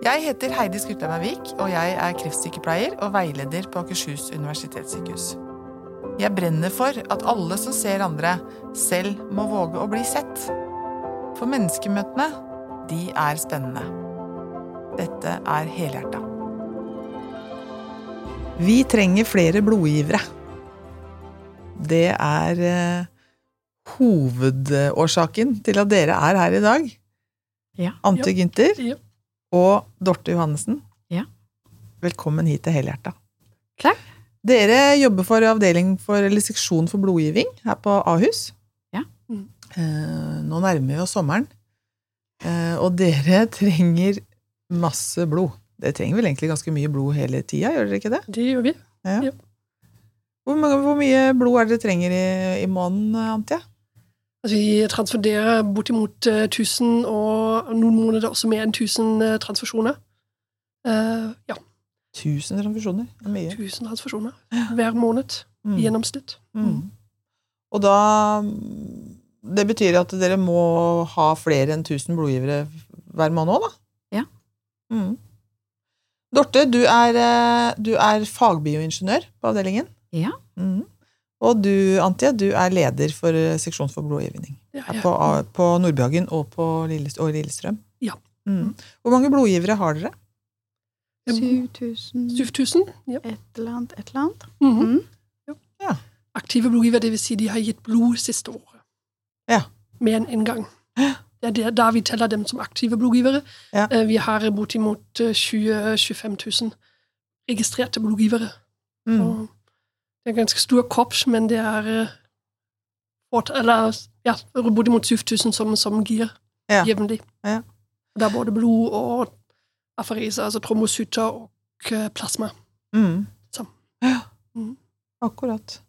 Jeg heter Heidi Skurtleiberg Vik, og jeg er kreftsykepleier og veileder på Akershus universitetssykehus. Jeg brenner for at alle som ser andre, selv må våge å bli sett. For menneskemøtene, de er spennende. Dette er Helhjerta. Vi trenger flere blodgivere. Det er eh, hovedårsaken til at dere er her i dag. Ja. Ante Gynter Ja. Og Dorte Johannessen. Ja. Velkommen hit til Helhjerta. Takk. Dere jobber for avdeling for, eller seksjon for blodgiving her på Ahus. Ja. Mm. Eh, nå nærmer vi oss sommeren, eh, og dere trenger masse blod. Dere trenger vel egentlig ganske mye blod hele tida, gjør dere ikke det? Det gjør vi. Ja. Hvor, mange, hvor mye blod er det dere trenger i, i måneden, Antje? Altså, vi transfunderer bortimot eh, 1000, og noen måneder også mer enn 1000 eh, transfusjoner. Uh, ja, 1000 transfusjoner. Det er mye. 1000 transfusjoner hver måned Mm. i gjennomsnitt. Mm. Og da Det betyr at dere må ha flere enn 1000 blodgivere hver måned òg, da? Ja. Mm. Dorte, du er, eh, du er fagbioingeniør på avdelingen. Ja. Mm. Og du, Antje, du er leder for seksjon for blodgivning. Ja, ja. på, på Nordbyhagen og på Lillestrøm. Ja. Mm. Hvor mange blodgivere har dere? 7000 7000. Ja. et eller annet, et eller annet. Mhm. Mm. Aktive blodgivere, det vil si de har gitt blod siste året. Ja. Mer enn én gang. Det er der, da vi teller dem som aktive blodgivere. Ja. Eh, Vi har bortimot eh, 20 000-25 000 registrerte blodgivere. Mm. Det er en ganske stor korps, men det er fort, eller, ja, bortimot 7000 som, som gir Ja. jevnlig. Ja. Det er både blod og afarise, altså trombocytter og eh, plasma. Mm. Ja, Mm. akkurat.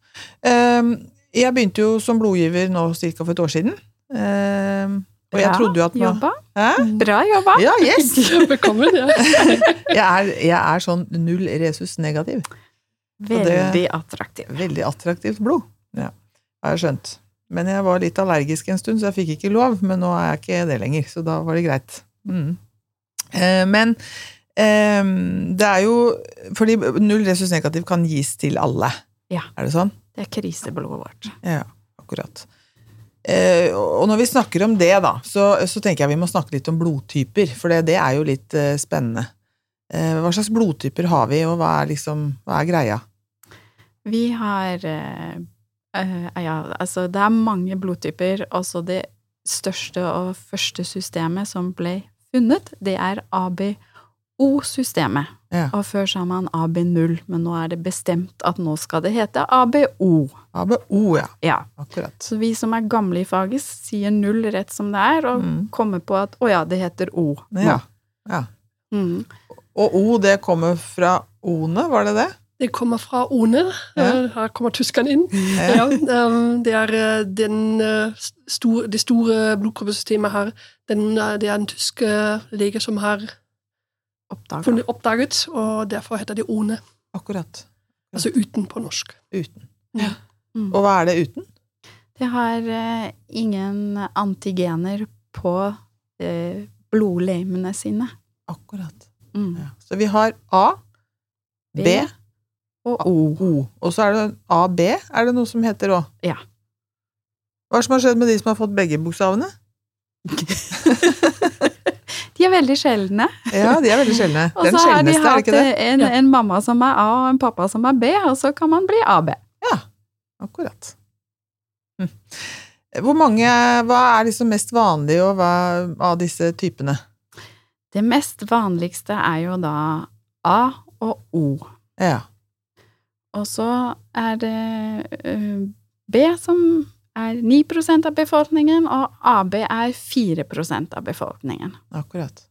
Um, jeg begynte jo som blodgiver nå ca. for et år siden. Um, og jeg trodde jo at man, jobba. Hæ? Bra jobba! Ja, yes! Velkommen. Ja. Jeg er, jeg er sånn null resus negativ. det- Veldig attraktiv. Veldig attraktivt blod. Ja, har jeg skjønt. Men jeg var litt allergisk en stund, så jeg fikk ikke lov. Men nå er jeg ikke det lenger, så da var det greit. Mm. Eh, men eh, det er jo Fordi null resus negativ kan gis til alle. Ja. Er det sånn? Det er kriseblodet vårt. Ja, akkurat. Eh, og når vi snakker om det, da, så, så tenker jeg vi må snakke litt om blodtyper, for det, det er jo litt spennende. Hva slags blodtyper har vi, og hva er, liksom, hva er greia? Vi har eh, Ja, altså, det er mange blodtyper. Også det største og første systemet som ble funnet, det er ABO-systemet. Ja. Og før sa man AB0, men nå er det bestemt at nå skal det hete ABO. ABO, ja. Ja, Akkurat. Så vi som er gamle i faget, sier null rett som det er, og Mm. kommer på at å ja, det heter O. Ja. ja. Mm. Og O, det kommer fra O-ene, var det det? Det kommer fra ONE. Ja. Eh, Her kommer tyskerne inn. Ja, Ja, det er eh, den, store, det store blodkroppesystemet her. Den, eh, det er en tysk eh, lege som har oppdaget. funnet oppdaget, og derfor heter det ONE. Akkurat. Altså uten på norsk. Uten. Ja. Mm. Og hva er det uten? Det har uh, ingen antigener på uh, blodlegemene sine. Akkurat. Mm. Ja. Så vi har A, B, B og O. O. Og så er det AB, er det noe som heter òg? Ja. Hva er det som har skjedd med de som har fått begge bokstavene? De er veldig sjeldne. Ja, de er veldig sjeldne. Og Den så har de det hatt ikke det? en, en mamma som er A, og en pappa som er B, og så kan man bli AB. Ja, Akkurat. Hm. Hvor mange, Hva er liksom mest vanlig og hva, av disse typene? Det mest vanligste er jo da A og O. Ja. Og så er det eh, B som er 9% av befolkningen, og AB er 4% av befolkningen. Akkurat.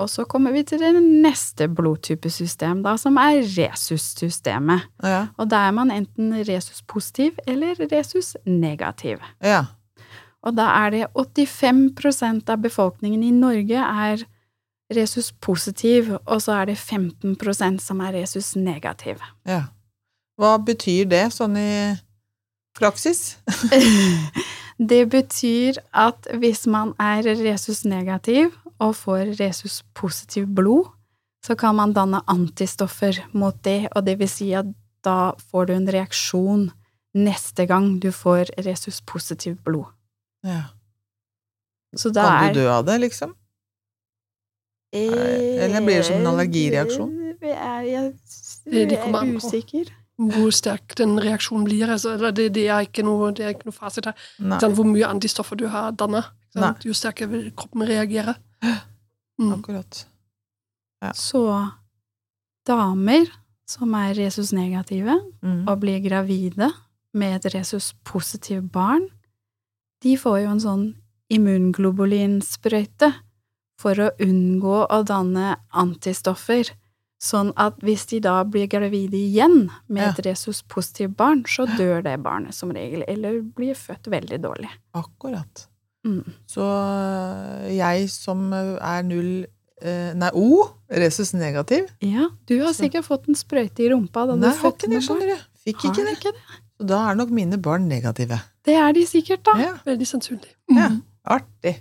Og så kommer vi til det neste blodtypesystem, da, som er resus-systemet. Ja. Og da er man enten resus-positiv eller resus-negativ. ja. Og da er det 85% av befolkningen i Norge er resus-positiv, og så er det 15% som er resus-negativ. ja. Hva betyr det sånn i praksis? Det betyr at hvis man er resus-negativ, og får resus-positiv blod, så kan man danne antistoffer mot det, og det vil si at da får du en reaksjon neste gang du får resus-positivt blod. Ja. Så da Kan du dø av det, liksom? Eller blir det som en allergireaksjon? Jeg er, jeg, Det- det jeg er usikker. Hvor sterk den reaksjonen blir. Altså, det, det, er ikke noe, det er ikke noe fasit her. Sånn, hvor mye antistoffer du har danna. Jo sterkere vil kroppen reagere. Mm. akkurat. Så damer som er resus-negative, Mm. og blir gravide med et resus-positivt barn, de får jo en sånn immunglobulinsprøyte for å unngå å danne antistoffer. Sånn at hvis de da blir gravide igjen med et resus-positivt barn, så dør det barnet som regel, eller blir født veldig dårlig. Akkurat. Mm. Så øh, jeg som øh, er null øh, Nei, O, resus negativ Ja, du har Så- sikkert fått en sprøyte i rumpa da Nei, du fødte ikke det, med barn. skjønner du. Fikk Har ikke du det. ikke det? Så da er nok mine barn negative. Det er de sikkert, da. Ja, Veldig sannsynlig. Ja. Mm. artig.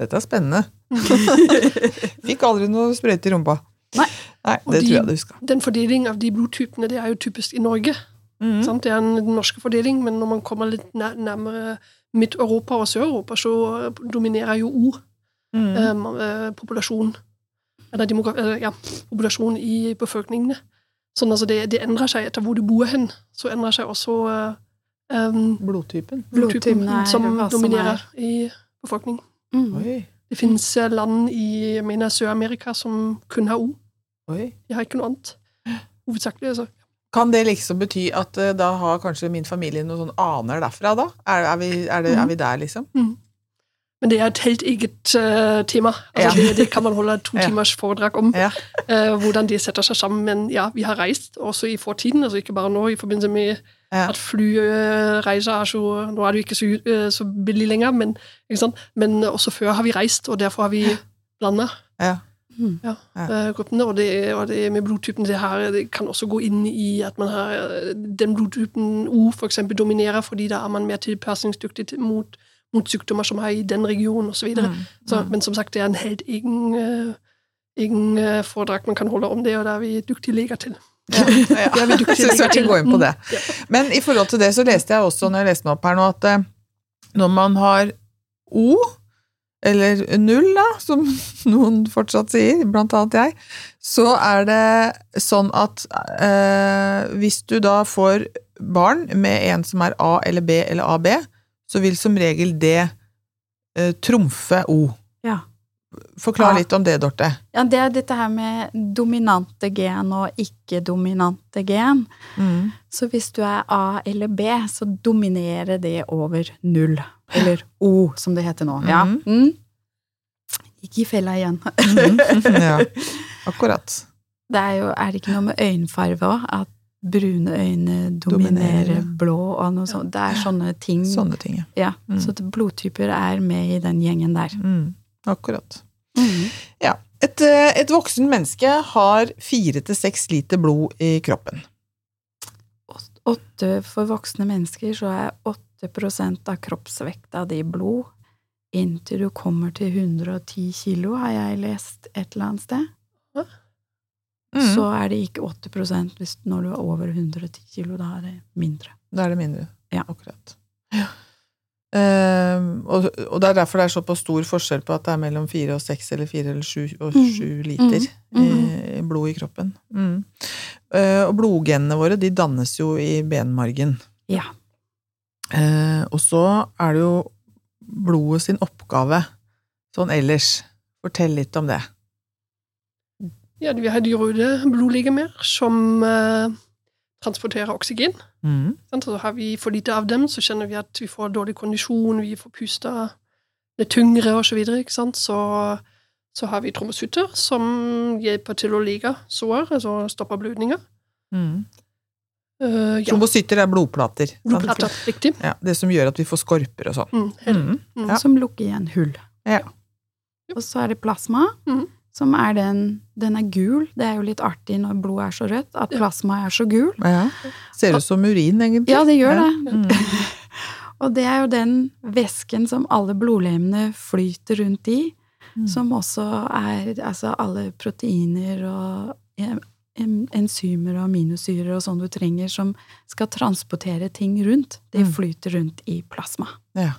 Dette er spennende. Fikk aldri noe sprøyte i rumpa. Nei. Nei, det de- tror jeg du skal. Den fordelingen av de blodtypene det er jo typisk i Norge. Mm Sant? Det er en den norske fordeling, men når man kommer litt nær, nærmere Midt-Europa og Sør-Europa, så eh, dominerer jo O mm um, eh, populasjon. Eller demogra eller, ja, populasjon i befolkningene. Sånn altså det, det endrer seg etter hvor du bor hen. Så endrer seg også eh, um, Blodtypen. blodtypen er som dominerer som i befolkningen. Mm. Det finnes eh, land i jeg mener Sør-Amerika som kun har O. Oi. Jeg har ikke noe annet. Hovedsakelig. Altså. Kan det liksom bety at uh, da har kanskje min familie noen sånn aner derfra, da? Er, er, vi, er, det, er vi der, liksom? Men det er et helt eget uh, tema. Altså, Ja. det, det kan man holde to timers foredrag om. Ja. uh, hvordan de setter seg sammen. Men ja, vi har reist også i fortiden, altså ikke bare nå i forbindelse med Ja. at flyreiser er så Nå er det jo ikke så, så billig lenger, men, men også før har vi reist, og derfor har vi blanda Ja. Mm. ja, Ja. eh, gruppene. Og det, er det med blodtypen det her det kan også gå inn i at man har den blodtypen O for eksempel dominerer, fordi da er man mer tilpasningsdyktig mot, mot sykdommer som er i den regionen osv. Mm. så, Mm. Men som sagt, det er en helt egen, eh, egen eh, foredrag man kan holde om det, og det er vi dyktige leger til. Ja, ja. Det er vi dyktige leger til. gå inn på det. Mm. Men i forhold til det så leste jeg også, når jeg leste meg opp her nå, at eh, når man har O, eller null da, som noen fortsatt sier, blant annet jeg, så er det sånn at eh, hvis du da får barn med en som er A eller B eller AB, så vil som regel det eh, trumfe O. Ja. Forklar Ja. litt om det, Dorte. ja, det er dette her med dominante gen og ikke-dominante gen. Mm. Så hvis du er A eller B, så dominerer det over null. Eller O, som det heter nå. Ja. Mhm. Mm. Gikk i fella igjen. Mhm. ja, akkurat. Det er jo er det ikke noe med øyenfarge òg? At brune øyne Dominerer, dominerer blå og noe sånt. Det er sånne ting. Sånne ting, ja. Ja, Mm. Så at blodtyper er med i den gjengen der. Mm. Akkurat. Ja. Et, eh, et voksen menneske har fire til seks liter blod i kroppen. Åtte for voksne mennesker så er 8% av kroppsvekta di blod. Inntil du kommer til 110 kilo, har jeg lest et eller annet sted. Mm. Så er det ikke 8% hvis når du er over 110 kilo. Da er det mindre. Da er det mindre. Ja. Akkurat. Ja. Ehm, og, og det er derfor det er såpass stor forskjell på at det er mellom fire og seks eller fire eller sju og Mm. sju liter Mm. i blod i kroppen. Mm. Eh, og blodgenene våre de dannes jo i benmargen. Ja. Eh, og så er det jo blodet sin oppgave sånn ellers. Fortell litt om det. Ja, vi har de røde blodlegemer som eh, transporterer oksygen. Mm. Så har vi for lite av dem, så kjenner vi at vi får dårlig kondisjon, vi får puste er tyngre osv. Så, videre, ikke sant? så så har vi trommesutter som hjelper til å lege sår, altså stopper blødninger. Mm. Uh, ja, Trombocytter er blodplater. sant? blodplater, riktig. Ja, det som gjør at vi får skorper og sånn. Mm. Mm. Mm. Ja. Som lukker igjen hull. Ja. Og så er det plasma, Mhm. som er den Den er gul. Det er jo litt artig når blodet er så rødt, at plasma er så gul. Ja. Ser ut som urin, egentlig. Ja, det gjør Ja. det. Mm. Og det er jo den væsken som alle blodlemene flyter rundt i. Mm. som også er altså alle proteiner og enzymer og aminosyrer og sånn du trenger som skal transportere ting rundt. Det Mm. flyter rundt i plasma. Ja.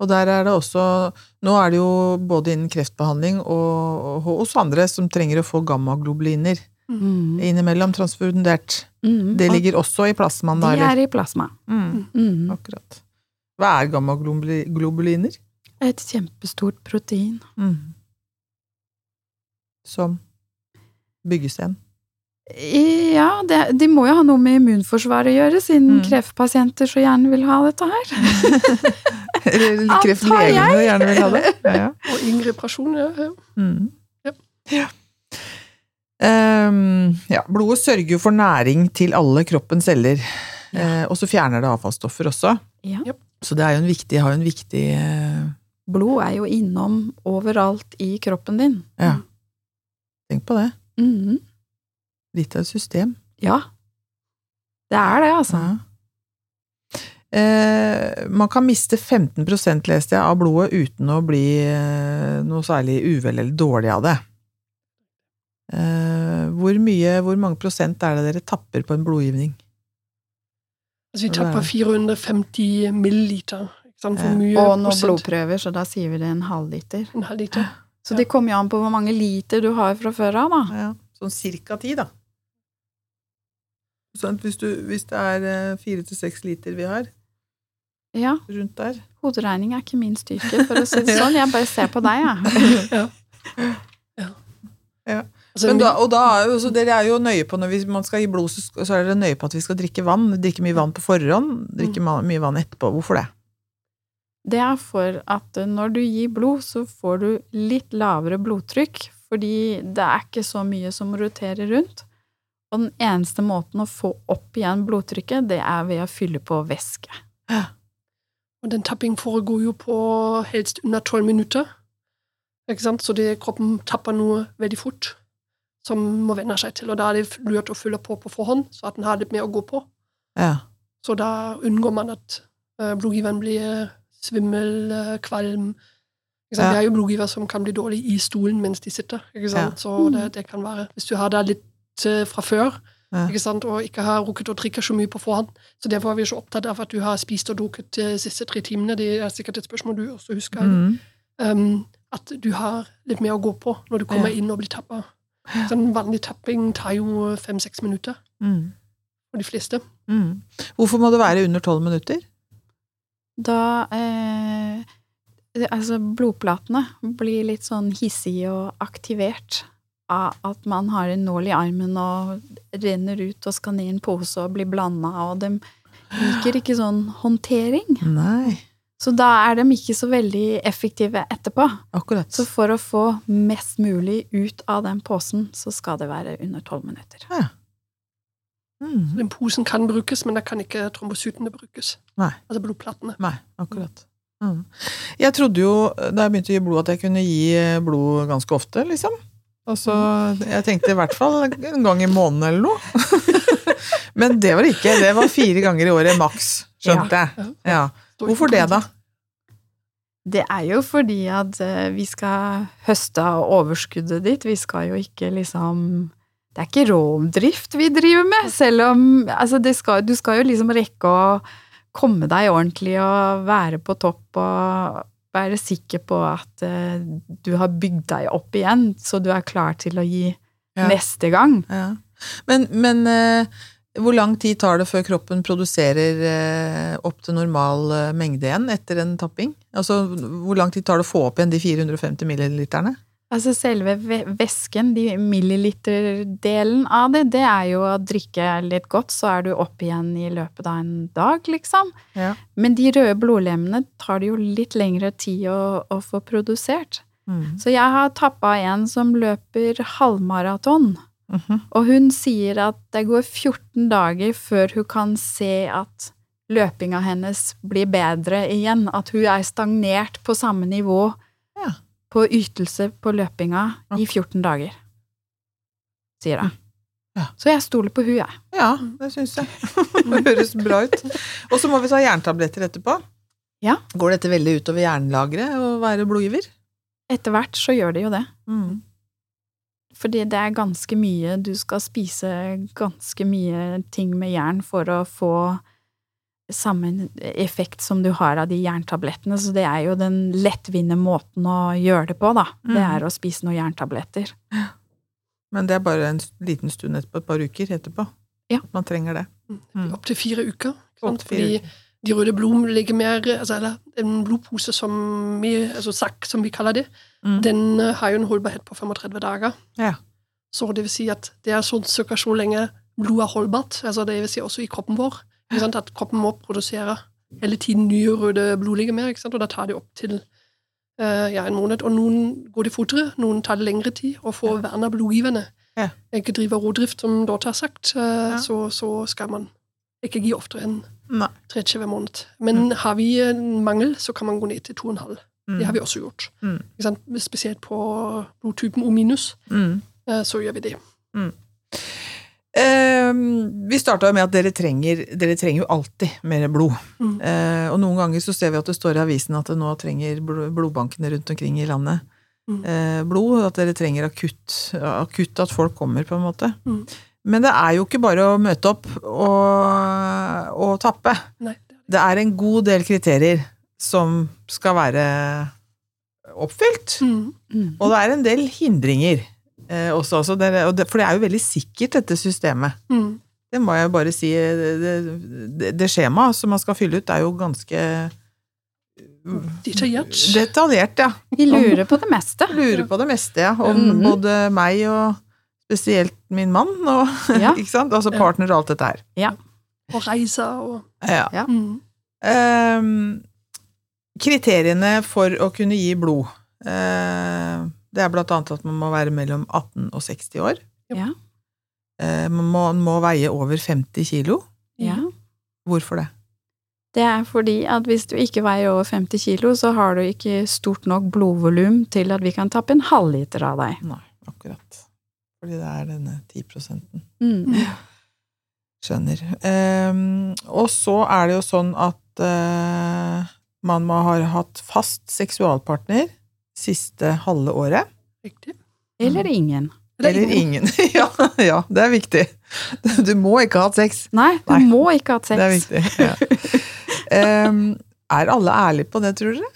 Og der er det også Nå er det jo både innen kreftbehandling og, og hos andre som trenger å få gammaglobuliner Mm. innimellom transfundert. Mm. Det ligger også i plasmaen, da, de eller? er i plasma. Mm, Mm. akkurat. Hva er gammaglobuliner? Et kjempestort protein. Mm. Som byggesten. Ja, det, de må jo ha noe med immunforsvaret å gjøre, siden Mm. kreftpasienter så gjerne vil ha dette her. Eller kreftlegene gjerne vil ha det. Ja, ja. Og yngre personer. ja. Mm. Ja. Ja. Um, ja, blodet sørger jo for næring til alle kroppens celler, eh, og så fjerner det avfallsstoffer også. Ja. Så det er jo en viktig, har jo en viktig eh, Blod er jo innom overalt i kroppen din. Ja. Tenk på det. Mhm. Litt av et system. Ja. Det er det, altså. Ja. Eh, man kan miste 15% leste jeg, av blodet uten å bli eh, noe særlig uvel eller dårlig av det. Eh, hvor mye, hvor mange prosent er det dere tapper på en blodgivning? Altså, vi tapper 450 milliliter. Ikke sant? For mye Og noen blodprøver, så da sier vi det en halvliter. En halv liter. Så det kommer jo an på hvor mange liter du har fra før av, da. Ja, sånn cirka ti, da. Sånn, hvis, du, hvis det er eh, fire til seks liter vi har, Ja, rundt der hoderegning er ikke min styrke, for å si det sånn. Jeg bare ser på deg, jeg. ja. Men min- da, og da er jo, så dere er jo nøye på når vi, man skal gi blod, så, er dere nøye på at vi skal drikke vann. Drikke mye vann på forhånd, drikke mye vann etterpå. Hvorfor det? Det er for at når du gir blod, så får du litt lavere blodtrykk, fordi det er ikke så mye som roterer rundt. Og den eneste måten å få opp igjen blodtrykket, det er ved å fylle på væske. Ja. Og den tapping foregår jo på helst under tolv minutter. Ikke sant? Så det, kroppen tapper noe veldig fort som må venne seg til. Og da er det lurt å fylle på på forhånd, så at den har litt mer å gå på. Ja. Så da unngår man at uh, blodgiveren blir svimmel, eh, kvalm. Ja. Det er jo blodgiver som kan bli dårlig i stolen mens de sitter. Sant? Så det, det kan være Hvis du har det litt eh, fra før Ja. ikke og ikke har rukket å drikke så mye på forhånd. Så Derfor er vi så opptatt av at du har spist og drukket de siste tre timene. Det er sikkert et spørsmål du også husker. Mm. Um, at du har litt mer å gå på når du kommer Ja. inn og blir tappa. Sånn vanlig tapping tar jo fem-seks minutter Mm. for de fleste. Mm. Hvorfor må det være under tolv minutter? Da eh, Altså, blodplatene blir litt sånn hissige og aktivert av at man har en nål i armen og renner ut og skal ned i en pose og blir blanda, og de liker ikke sånn håndtering. Nei, Så da er de ikke så veldig effektive etterpå. akkurat. Så for å få mest mulig ut av den posen, så skal det være under tolv minutter. Mm. Den posen kan brukes, men da kan ikke trombosytene brukes. Nei. Altså blodplatene. Nei, akkurat. Mm. Jeg trodde jo da jeg begynte å gi blod, at jeg kunne gi eh, blod ganske ofte, liksom. Altså, Jeg tenkte i hvert fall en gang i måneden eller noe. Men det var det ikke. Det var fire ganger i året maks, skjønte jeg. Ja. Hvorfor det, da? Det er jo fordi at eh, vi skal høste av overskuddet ditt. Vi skal jo ikke liksom Det er ikke rovdrift vi driver med, selv om altså det skal, Du skal jo liksom rekke å komme deg ordentlig og være på topp og være sikker på at uh, du har bygd deg opp igjen, så du er klar til å gi Ja. neste gang. Ja. Men, men uh, hvor lang tid tar det før kroppen produserer uh, opp til normal mengde igjen etter en tapping? Altså, Hvor lang tid tar det å få opp igjen de 450 milliliterne? Altså selve væsken, de milliliterdelen av det, det er jo å drikke litt godt, så er du opp igjen i løpet av en dag, liksom. Ja. Men de røde blodlemmene tar det jo litt lengre tid å, å få produsert. Mm. Så jeg har tappa en som løper halvmaraton, Mhm. og hun sier at det går 14 dager før hun kan se at løpinga hennes blir bedre igjen, at hun er stagnert på samme nivå Ja. På ytelse på løpinga i 14 dager, sier hun. Ja. Så jeg stoler på hun, jeg. Ja, det syns jeg. Det høres bra ut. Og så må vi ta jerntabletter etterpå. Ja. Går dette veldig utover jernlageret å være blodgiver? Etter hvert så gjør det jo det. Mm. Fordi det er ganske mye Du skal spise ganske mye ting med jern for å få samme effekt som du har av de jerntablettene, så det er jo den lettvinte måten å gjøre det på, da. Det Mhm. er å spise noen jerntabletter. Men det er bare en liten stund etterpå, et par uker etterpå. Ja. At man trenger det. Mm. Opptil fire uker. Opp til fire Fordi de røde blodlegemer, altså, eller en blodpose som vi, altså sakk, som vi kaller det, Mm. den eh, har jo en holdbarhet på 35 dager. Ja. Så det vil si at det er sånn cirka så lenge blodet er holdbart, altså det vil si også i kroppen vår. At kroppen må produsere hele tiden nye røde blodlegemer, og da tar det opp til uh, ja, en måned. Og noen går det fortere, noen tar det lengre tid, og får å verne blodgiverne, Ja. ikke drive rådrift, som Dorte har sagt, uh, Ja. så, så skal man ikke gi oftere enn Nei. tre til hver måned. Men har vi en mangel, så kan man gå ned til to og en halv. Mm. Det har vi også gjort. Mm. Spesielt på blodtypen O minus, Mm. uh, så gjør vi det. Eh, vi starta med at dere trenger, dere trenger jo alltid mer blod. Mm. Eh, og noen ganger så ser vi at det står i avisen at det nå trenger blodbankene rundt omkring i landet Mm. eh, blod. At dere trenger akutt, akutt at folk kommer, på en måte. Mm. Men det er jo ikke bare å møte opp og, og tappe. Nei, er. Det er en god del kriterier som skal være oppfylt. Mm. Mm. Og det er en del hindringer eh, også, også det, og det, for det er jo veldig sikkert, dette systemet. Mm. Det må jeg bare si. Det, det, det skjemaet som man skal fylle ut, er jo ganske Detaljert. detaljert, ja. Vi lurer på det meste. Lurer på det meste, ja. Om mm. både meg og spesielt min mann, og, Ja. ikke sant? Altså partner og alt dette her. Og reiser og Ja. Ja. mm. Ehm, kriteriene for å kunne gi blod eh, Det er blant annet at man må være mellom 18 og 60 år. Ja. Eh, man må, må veie over 50 kilo. ja. Hvorfor det? Det er fordi at hvis du ikke veier over 50 kilo, så har du ikke stort nok blodvolum til at vi kan tappe en halvliter av deg. Nei, akkurat. Fordi det er denne 10 prosenten. Mm. Skjønner. Um, og så er det jo sånn at uh, man må ha hatt fast seksualpartner siste halve året. Riktig. Eller ingen. Eller ingen. ja, ja, det er viktig. Du må ikke ha hatt sex. Nei, du Nei. må ikke ha hatt sex. Det er viktig. Ja. Um, er alle ærlige på det, tror dere?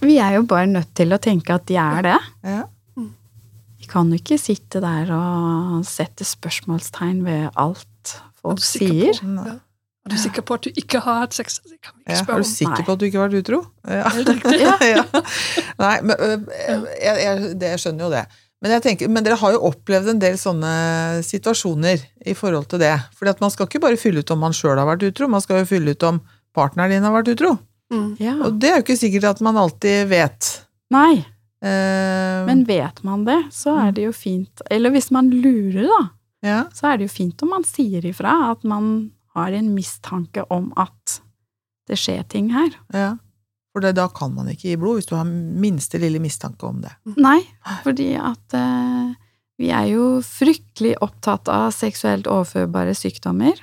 Vi er jo bare nødt til å tenke at de er det. Ja. Vi kan jo ikke sitte der og sette spørsmålstegn ved alt folk sier. på-. Er du sikker på at du ikke har hatt sex? Det kan vi ikke Ja, spørre er du sikker på at du ikke har vært utro? Ja. Ja. Nei, men jeg, jeg, det, jeg skjønner jo det. Men, jeg tenker, men dere har jo opplevd en del sånne situasjoner i forhold til det. Fordi at man skal ikke bare fylle ut om man sjøl har vært utro, man skal jo fylle ut om partneren din har vært utro. Mm. Ja. Og det er jo ikke sikkert at man alltid vet. Nei, Uh, men vet man det, så er det jo fint. Eller hvis man lurer, da, ja, så er det jo fint om man sier ifra at man har en mistanke om at det skjer ting her. ja. For det, da kan man ikke gi blod, hvis du har minste lille mistanke om det. Nei, fordi at eh, vi er jo fryktelig opptatt av seksuelt overførbare sykdommer.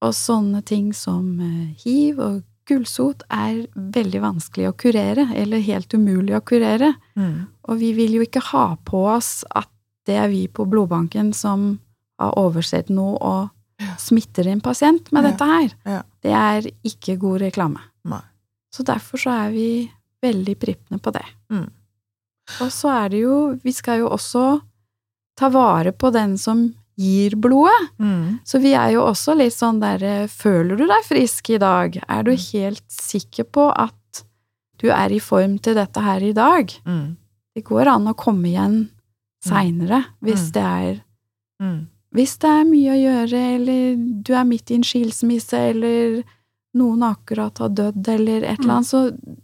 Og sånne ting som eh, hiv og gullsot er veldig vanskelig å kurere, eller helt umulig å kurere. Mm. Og vi vil jo ikke ha på oss at det er vi på blodbanken som har oversett noe og smitter en pasient med dette her. Det er ikke god reklame. Nei. Så derfor så er vi veldig prippende på det. Mm. Og så er det jo Vi skal jo også ta vare på den som gir blodet. Mm. Så vi er jo også litt sånn derre Føler du deg frisk i dag? Er Mm. du helt sikker på at du er i form til dette her i dag? Mm. Det går an å komme igjen seinere hvis Mm. det er Mm. Hvis det er mye å gjøre, eller du er midt i en skilsmisse, eller noen akkurat har dødd, eller et Mm. eller annet, så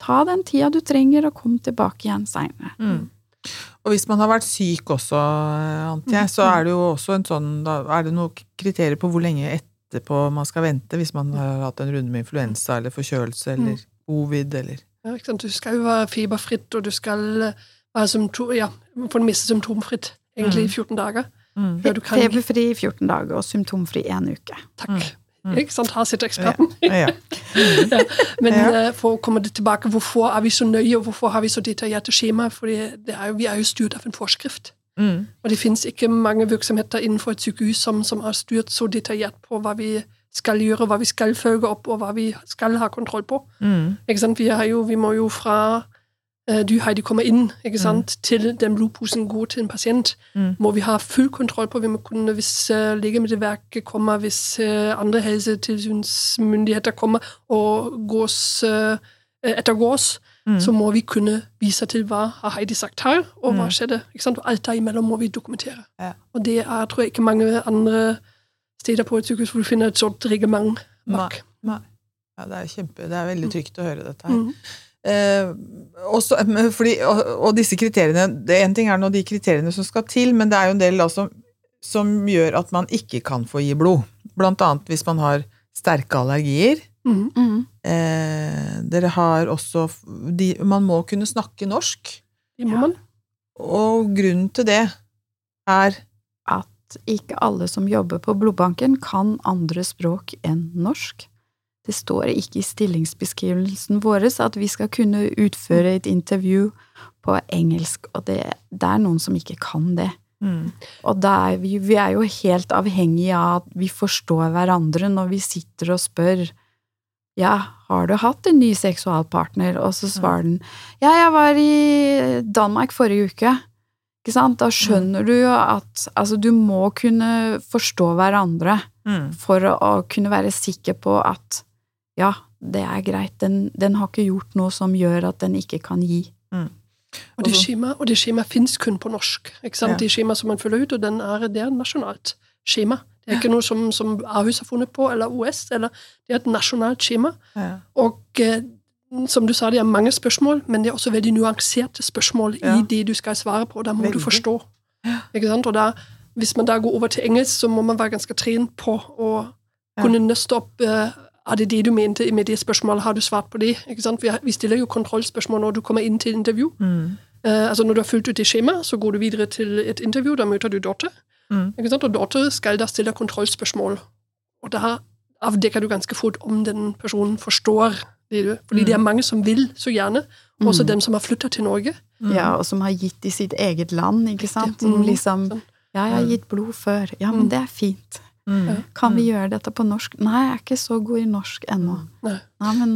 ta den tida du trenger, og kom tilbake igjen seinere. Mm. Og hvis man har vært syk også, antar jeg, så er det jo også en sånn Da er det noen kriterier på hvor lenge etterpå man skal vente hvis man har hatt en runde med influensa eller forkjølelse eller covid eller Ja, ikke sant? Du skal jo være fiberfritt, og du skal eh, være symptom, ja, få miste symptomfritt egentlig i 14 dager. Mm. Før du kan Feberfri i 14 dager og symptomfri én uke. Takk. Mm. Ikke sant? Her sitter eksperten. Ja. Ja. Men Ja. eh, for å komme tilbake, hvorfor er vi så nøye, og hvorfor har vi så detaljerte skjema? Fordi det er jo, vi er jo styrt av en forskrift. Mm. Og det finnes ikke mange virksomheter innenfor et sykehus som, som er styrt så detaljert på hva vi skal gjøre, hva vi skal følge opp, og hva vi skal ha kontroll på. Mm. Ikke sant? Vi, har jo, vi må jo fra du Heidi kommer inn ikke sant? til den blodposen går til en pasient, Mm. må vi ha full kontroll på. hvem kunne, hvis uh, Legemiddelverket kommer, hvis uh, andre helsetilsynsmyndigheter kommer og gås, eh, ettergås, Mm. så må vi kunne vise til hva har Heidi sagt her, og hva Mm. skjedde. Og alt derimellom må vi dokumentere. Ja. Og det er tror jeg ikke mange andre steder på et sykehus hvor du finner et sånt reglement bak. Nei. Ja, det er kjempe, det er veldig trygt å høre dette her. Også, fordi, og, og disse kriteriene det En ting er nå de kriteriene som skal til, men det er jo en del da som, som gjør at man ikke kan få gi blod. Blant annet hvis man har sterke allergier. Mm, Mm. Eh, dere har også de, Man må kunne snakke norsk. Det må man. Og grunnen til det er At ikke alle som jobber på blodbanken kan andre språk enn norsk. Det står ikke i stillingsbeskrivelsen vår at vi skal kunne utføre et intervju på engelsk, og det, det er noen som ikke kan det. mm, Og er vi, vi er jo helt avhengige av at vi forstår hverandre når vi sitter og spør ja, har du hatt en ny seksualpartner? Og så svarer den ja, jeg var i Danmark forrige uke. Ikke sant? Da skjønner du jo at altså, du må kunne forstå hverandre mm, for å, å kunne være sikker på at ja, det er greit, den, den har ikke gjort noe som gjør at den ikke kan gi. Og det skjemaet skjema, og det skjema fins kun på norsk. Ikke sant? Ja. De skjema som man følger ut, og den er, det er et nasjonalt skjema. Det er ikke noe som, som Ahus har funnet på, eller OS. Eller, det er et nasjonalt skjema. ja. Og eh, som du sa, det er mange spørsmål, men det er også veldig nuanserte spørsmål Ja. i de du skal svare på. og Da må du Veldig. forstå. Ikke sant? Og da, hvis man da går over til engelsk, så må man være ganske trent på å Ja. kunne nøste opp eh, Er det det du mente med det spørsmålet? Har du svart på det? Ikke sant? Vi, stiller jo kontrollspørsmål når du kommer inn til intervju. Mm, Uh, altså Når du har fulgt ut det skjemaet, så går du videre til et intervju. Da møter du Dorte. mm, Ikke sant? Og Dorte skal da stille kontrollspørsmål. Og da avdekker du ganske fort om den personen forstår det du Fordi det er mange som vil så gjerne. Også Mm. dem som har flytta til Norge. mm. Ja, og som har gitt i sitt eget land, ikke sant? Som Mm. liksom. Ja, jeg har gitt blod før. Ja, men Mm. det er fint. Mm. Kan vi gjøre dette på norsk? Nei, jeg er ikke så god i norsk ennå. Nei. Nei, men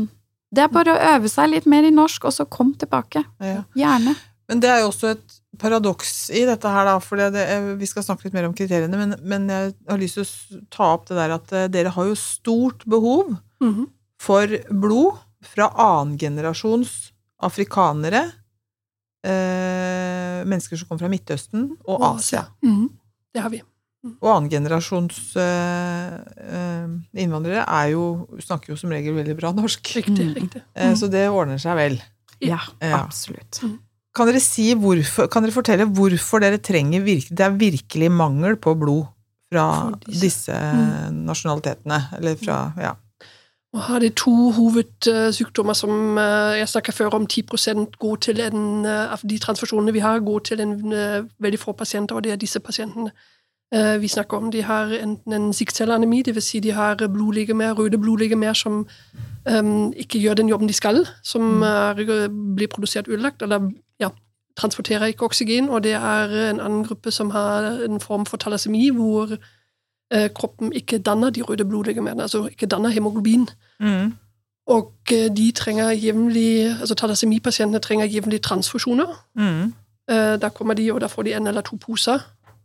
det er bare å øve seg litt mer i norsk, og så kom tilbake. Ja. Gjerne. Men det er jo også et paradoks i dette her, da, for det, det, vi skal snakke litt mer om kriteriene, men, men jeg har lyst til å ta opp det der at eh, dere har jo stort behov Mhm. for blod fra annengenerasjons afrikanere, eh, mennesker som kommer fra Midtøsten og Asia. Mhm. Det har vi. Og annengenerasjons eh, eh, innvandrere er jo, snakker jo som regel veldig bra norsk, Riktig. Mm. riktig. eh, så det ordner seg vel. Ja, Ja. absolutt. Kan dere, si hvorfor, kan dere fortelle hvorfor dere trenger virke, Det er virkelig mangel på blod fra disse. disse Mm. nasjonalitetene, eller fra Ja. Og har det to hovedsykdommer som jeg snakket før om 10% går til en av de transfusjonene vi har, går til en veldig få pasienter, og det er disse pasientene vi snakker om. De har enten en siktcelleanemi, dvs. Si de har blodlegemer, røde blodlegemer som um, ikke gjør den jobben de skal, som er, blir produsert ødelagt, eller ja, transporterer ikke oksygen, og det er en annen gruppe som har en form for thalassemi, hvor uh, kroppen ikke danner de røde blodlegemene, altså ikke danner hemoglobin. Mm. Og de trenger jevnlig, altså thalassemipasientene trenger jevnlig transfusjoner. Mm. Uh, Da kommer de, og da får de en eller to poser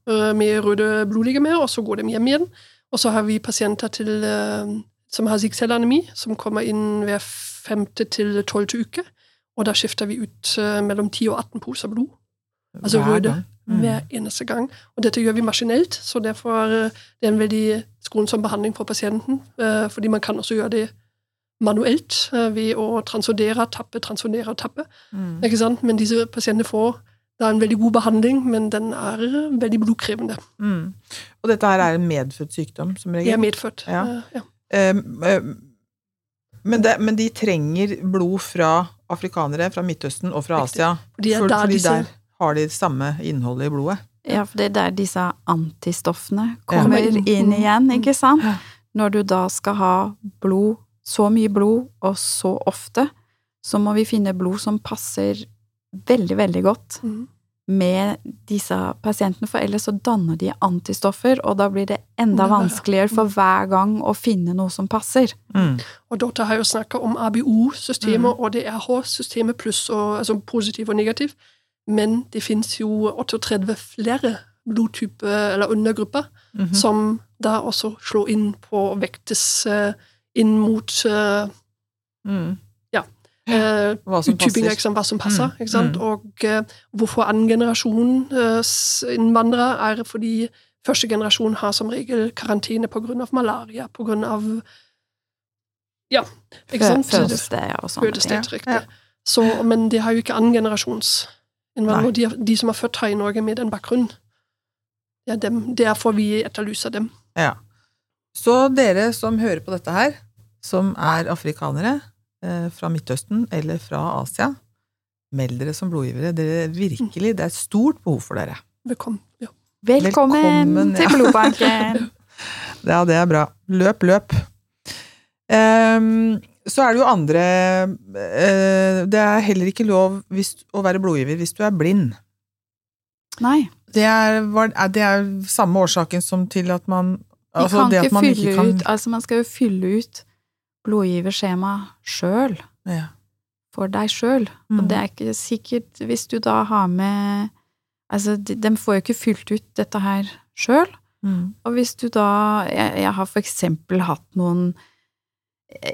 med røde blodlegemer, og så går de hjem igjen. Og så har vi pasienter til, eh, som har siktcelleanemi, som kommer inn hver femte til tolvte uke. Og da skifter vi ut eh, mellom 10 og 18 poser blod Altså Hver røde. Mm. hver eneste gang. Og dette gjør vi maskinelt, så derfor det er en veldig skånsom behandling for pasienten. Fordi man kan også gjøre det manuelt ved å transordere, tappe, transordere og tappe. Mm. Men disse pasientene får da en veldig god behandling, men den er veldig blodkrevende. Mm. Og dette her er en medfødt sykdom, som regel? Ja, medfødt. Ja. eh, ja. Eh, eh, men, det, men de trenger blod fra afrikanere, fra Midtøsten og fra Asia. Fordi er For, der fordi disse- der har de samme innholdet i blodet. Ja, for det er der disse antistoffene kommer Ja. inn igjen, ikke sant? Når du da skal ha blod, så mye blod, og så ofte, så må vi finne blod som passer veldig, veldig godt mm. med disse pasientene, for ellers så danner de antistoffer, og da blir det enda Det vanskeligere for hver gang å finne noe som passer. Mm. Og Dorte har jo snakka om ABO-systemet og DRH-systemet pluss og, altså positiv og negativ. Men det fins jo 38 flere blodtype eller undergrupper -hmm. som da også slår inn på og vektes eh, inn mot eh, Mm. Eh, Hva som uttypinger, passer. Liksom, hva som passer. Mm, Ikke sant? mm. Og uh, hvorfor annen generasjon uh, innvandrere er fordi første generasjon har som regel karantene pga. malaria, pga. Ja, ikke sant? Fødested og sånne ting. Fødested, riktig. Ja. Så, men det har jo ikke annengenerasjons innvandrere. De, de som er født her i Norge med den bakgrunnen, det er dem. Derfor vi etterlyser dem. Ja. Så dere som hører på dette her, som er afrikanere fra Midtøsten eller fra Asia, meld dere som blodgivere. Dere virkelig, det er et stort behov for dere. Velkommen. Ja. Velkommen, Velkommen, ja. til blodbanken! Ja, det er bra. Løp, løp. Um, så er det jo andre uh, Det er heller ikke lov hvis, å være blodgiver hvis du er blind. Nei, Det er, er- det er samme årsaken som til at man vi altså kan det at ikke man fylle ikke kan- ut Altså, man skal jo fylle ut blodgiverskjema sjøl, Ja. for deg sjøl. Mm. Og det er ikke sikkert Hvis du da har med Altså, de, de får jo ikke fylt ut dette her sjøl. Mm. Og hvis du da Jeg, jeg har for eksempel hatt noen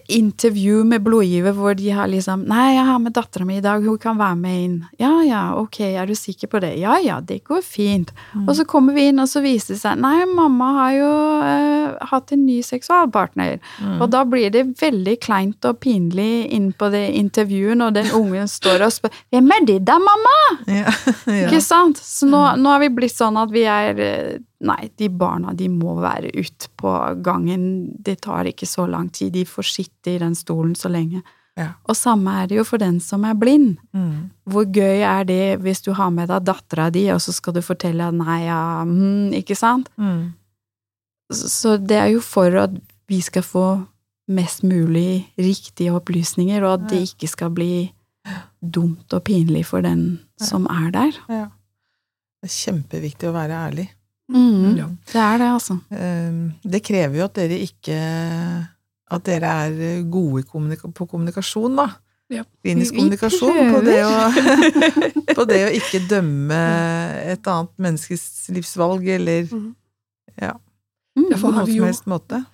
intervju med blodgiver hvor de har liksom Nei, jeg har med dattera mi i dag, hun kan være med inn. Ja ja, ok, er du sikker på det? Ja ja, det går fint. Mm. Og så kommer vi inn, og så viser det seg Nei, mamma har jo eh, hatt en ny seksualpartner. Mm. Og da blir det veldig kleint og pinlig inn på det intervjuet når den ungen står og spør Hvem er det da, mamma? ja. ja. Ikke sant? Så nå, nå har vi blitt sånn at vi er eh, Nei, de barna de må være ute på gangen. Det tar ikke så lang tid. De får sitte i den stolen så lenge. Ja. Og samme er det jo for den som er blind. Mm. Hvor gøy er det hvis du har med deg dattera di, og så skal du fortelle at nei, ja, mm, ikke sant? Mm. Så det er jo for at vi skal få mest mulig riktige opplysninger, og at det ikke skal bli dumt og pinlig for den som er der. Ja. Det er kjempeviktig å være ærlig. Mm, Ja. Det er det, altså. Ehm, Det krever jo at dere ikke At dere er gode kommunika på kommunikasjon, da. Ja. Klinisk kommunikasjon. På det, å, på det å ikke dømme et annet menneskes livsvalg, eller Mhm. Mm. Derfor har jo-.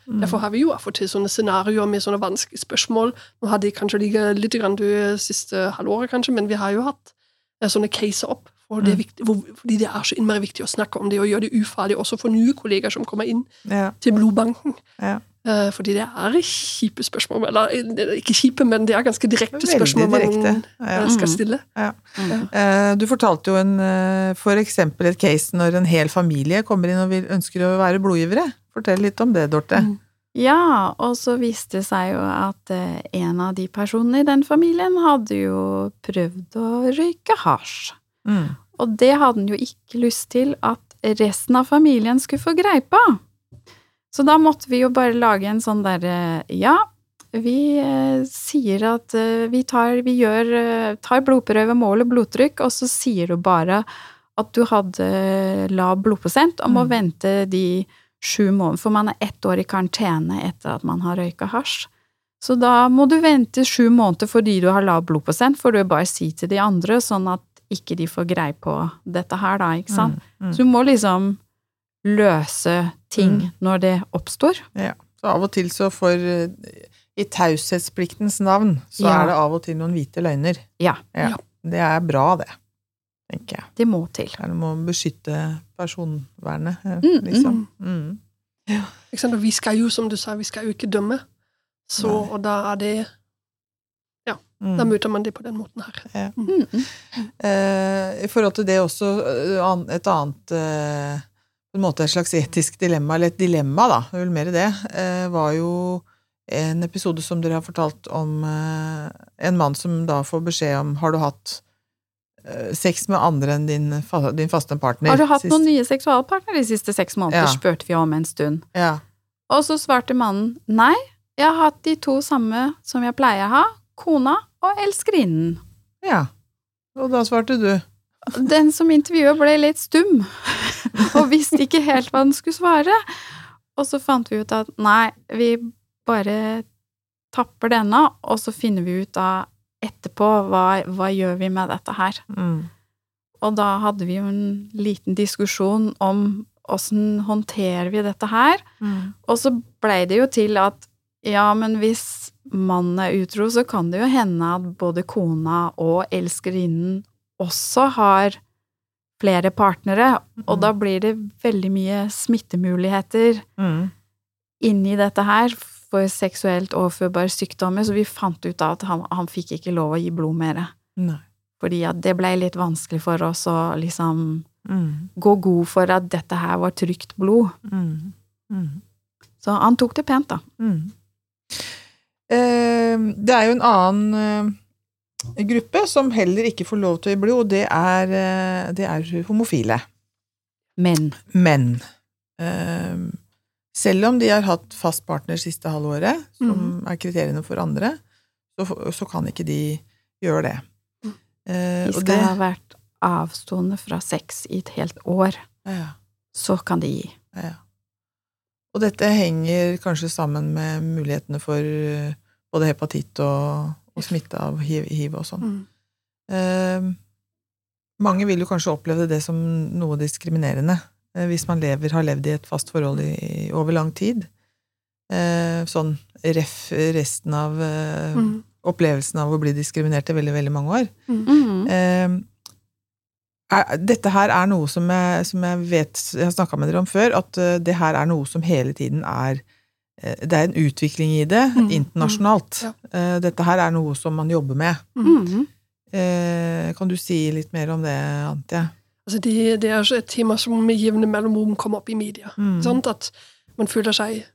Mm. Derfor har vi jo av og til sånne scenarioer med sånne vanskelige spørsmål. Nå har de kanskje ligget litt grann det siste halvåret, kanskje, men vi har jo hatt eh, sånne caser opp. For det er Mm. viktig, hvor, fordi det er så innmari viktig å snakke om det og gjøre det ufarlig også for nye kollegaer som kommer inn Ja. til blodbanken. Ja. Uh, fordi det er kjipe spørsmål. Eller eh, ikke kjipe, men det er ganske direkte Veldig spørsmål man direkte. Ja. eh, skal Mm. stille. Mm. Uh, Du fortalte jo en, uh, for eksempel et case når en hel familie kommer inn og vil, ønsker å være blodgivere. Fortell litt om det, Dorte. Mm. Ja, og så viste det seg jo at en av de personene i den familien hadde jo prøvd å røyke hasj. Mm. Og det hadde han jo ikke lyst til at resten av familien skulle få greie på. Så da måtte vi jo bare lage en sånn derre Ja, vi eh, sier at eh, vi tar, vi gjør, eh, tar blodprøve, måler blodtrykk, og så sier du bare at du hadde lav blodprosent og må Mm. vente de sju månedene. for man er ett år i karantene etter at man har røyka hasj. Så da må du vente sju måneder fordi du har lav blodprosent, for du bare si til de andre, sånn at ikke de får greie på dette her, da, ikke sant. Mm. Så du må liksom løse ting Mm. når det oppstår. Ja. Så av og til så for eh, I taushetspliktens navn så Ja. er det av og til noen hvite løgner. Ja, Ja. Det er bra, det, tenker jeg. det må til. Det er noe med å beskytte personvernet, eh, Mm, liksom. Mm. Sant? Og vi skal jo, som du sa, vi skal jo ikke dømme. Så, og da er det Mm. Da murte man det på den måten her. Mm, mm. Eh, I forhold til det også, eh, et annet eh, på en måte et slags etisk dilemma, eller et dilemma, da, vel mer det, eh, var jo en episode som dere har fortalt om eh, en mann som da får beskjed om har du hatt sex med andre enn din, din faste partner? Har du hatt sist?» noen nye seksualpartnere de siste seks måneder, Ja. spurte vi om en stund. Ja. Og så svarte mannen nei, jeg har hatt de to samme som jeg pleier å ha, kona og elskerinnen. Ja. Og da svarte du. Den som intervjuet ble litt stum, og visste ikke helt hva den skulle svare. Og så fant vi ut at nei, vi bare tapper denne, og så finner vi ut da etterpå hva, hva gjør vi med dette her. Mm. Og da hadde vi jo en liten diskusjon om åssen håndterer vi dette her. Mm. Og så blei det jo til at ja, men hvis mannen er utro, så kan det jo hende at både kona og elskerinnen også har flere partnere, og da blir det veldig mye smittemuligheter Mm. inni dette her for seksuelt overførbare sykdommer, så vi fant ut da at han, han fikk ikke lov å gi blod mer. Nei. Fordi at det blei litt vanskelig for oss å liksom Mm. gå god for at dette her var trygt blod. Mm. Mm. Så han tok det pent, da. Mm. Eh, det er jo en annen eh, gruppe som heller ikke får lov til å gi blod, og det er, eh, det er homofile. Menn. Men eh, selv om de har hatt fast partner siste halvåret, som mm. er kriteriene for andre, så, så kan ikke de gjøre det. Mm. Eh, de skal det ha vært avstående fra sex i et helt år. ja. Så kan de gi. Ja. Og dette henger kanskje sammen med mulighetene for eh, både hepatitt og, og smitte av hiv, hiv og sånn. Mm. Eh, mange vil jo kanskje oppleve det som noe diskriminerende eh, hvis man lever, har levd i et fast forhold i, i over lang tid. Eh, sånn ref resten av eh, Mm. opplevelsen av å bli diskriminert i veldig, veldig mange år. Mhm. Er, dette her er noe som jeg, som jeg vet Jeg har snakka med dere om før, at eh, det her er noe som hele tiden er eh, Det er en utvikling i det Mm, internasjonalt. mm, Eh, dette her er noe som man jobber med. Mm. Kan du si litt mer om det, Antje? Altså det, det er et tema som med jevne mellomrom kommer opp i media. Mm. At man føler seg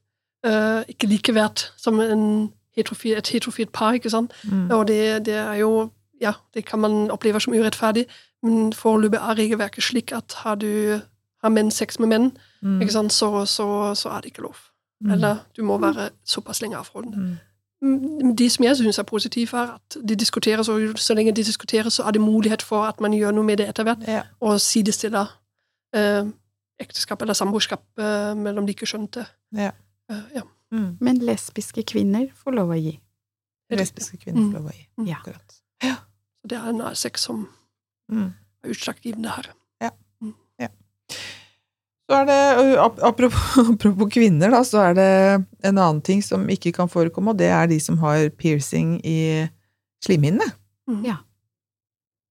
uh, ikke likeverd som en heterofil, et heterofilt par. ikke sant? Mm. Og det, det er jo Ja, det kan man oppleve som urettferdig, men foreløpig er regelverket slik at har du har menn sex med menn, Mm. ikke sant, så, så, så er det ikke lov. Mm. Eller du må være såpass lenge av forholdet. Mm. Mm, Det som jeg syns er positivt, er at de diskuterer, og så lenge de diskuterer, så er det mulighet for at man gjør noe med det etter hvert, Ja. og sidestiller eh, ekteskap eller samboerskap eh, mellom likekjønnede. Ja. Eh, ja. Mm. Men lesbiske kvinner får lov å gi. Lesbiske kvinner Mm. får lov å gi. Mm. Ja. Akkurat. Så det er en av som Mm. er utslagsgivende her. Så er det, apropos, apropos kvinner, da, så er det en annen ting som ikke kan forekomme, og det er de som har piercing i slimhinnene. Mm. Ja.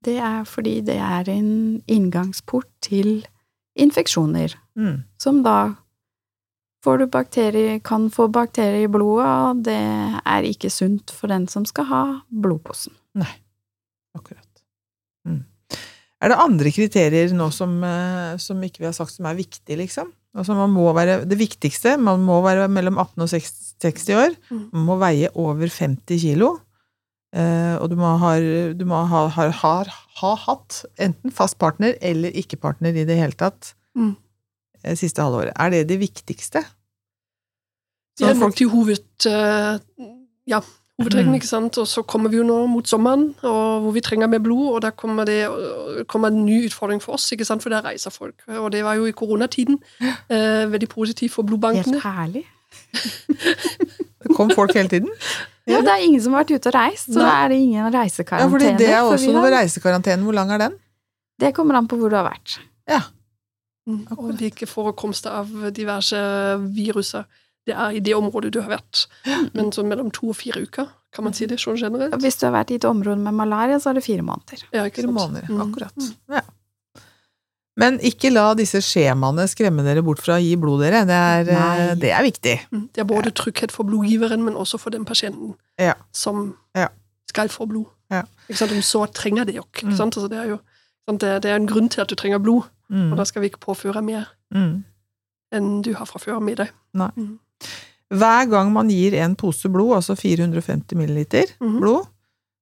Det er fordi det er en inngangsport til infeksjoner, Mm. som da får du bakterier, kan få bakterier i blodet, og det er ikke sunt for den som skal ha blodposen. Akkurat. Mm. Er det andre kriterier nå som, eh, som ikke vi har sagt som er viktige, liksom? Altså man må være, det viktigste, man må være mellom 18 og 60 60 år, Mm. man må veie over 50 kilo, eh, og du må, ha, du må ha, ha, ha, ha hatt enten fast partner eller ikke partner i det hele tatt Mm. eh, siste halvåret. Er det det viktigste? Det er nok folk- de hoved, eh, ja, hovedtrekkene, Mm. ikke sant? Og så kommer vi jo nå mot sommeren, og hvor vi trenger mer blod, og da kommer det kommer en ny utfordring for oss, ikke sant? For der reiser folk. Og det var jo i koronatiden eh, veldig positivt for blodbankene. Helt herlig. Det kom folk hele tiden? Ja, det er ingen som har vært ute og reist, så da er det ingen Ja, reisekarantene. fordi det er også noe reisekarantene. Hvor lang er den? Det kommer an på hvor du har vært. Ja. Akkurat. Og hvilke forekomster av diverse viruser det er i det området du har vært. Men sånn mellom to og fire uker, kan man si det sånn generelt? Hvis du har vært i et område med malaria, så er det fire måneder. Ja, ikke Fire sant? måneder. Mm. Akkurat. Ja. Men ikke la disse skjemaene skremme dere bort fra å gi blod, dere. Det er, eh, det er viktig. Mm. Det er både trygghet for blodgiveren, men også for den pasienten Ja. som Ja. skal få blod. Ja. Ikke sant? Om så trenger det jo ikke. Mm. sant? Altså, det, er jo, sant? Det, det er en grunn til at du trenger blod, Mm. og da skal vi ikke påføre mer Mm. enn du har fra før med deg. Hver gang man gir en pose blod, altså 450 milliliter Mhm. blod,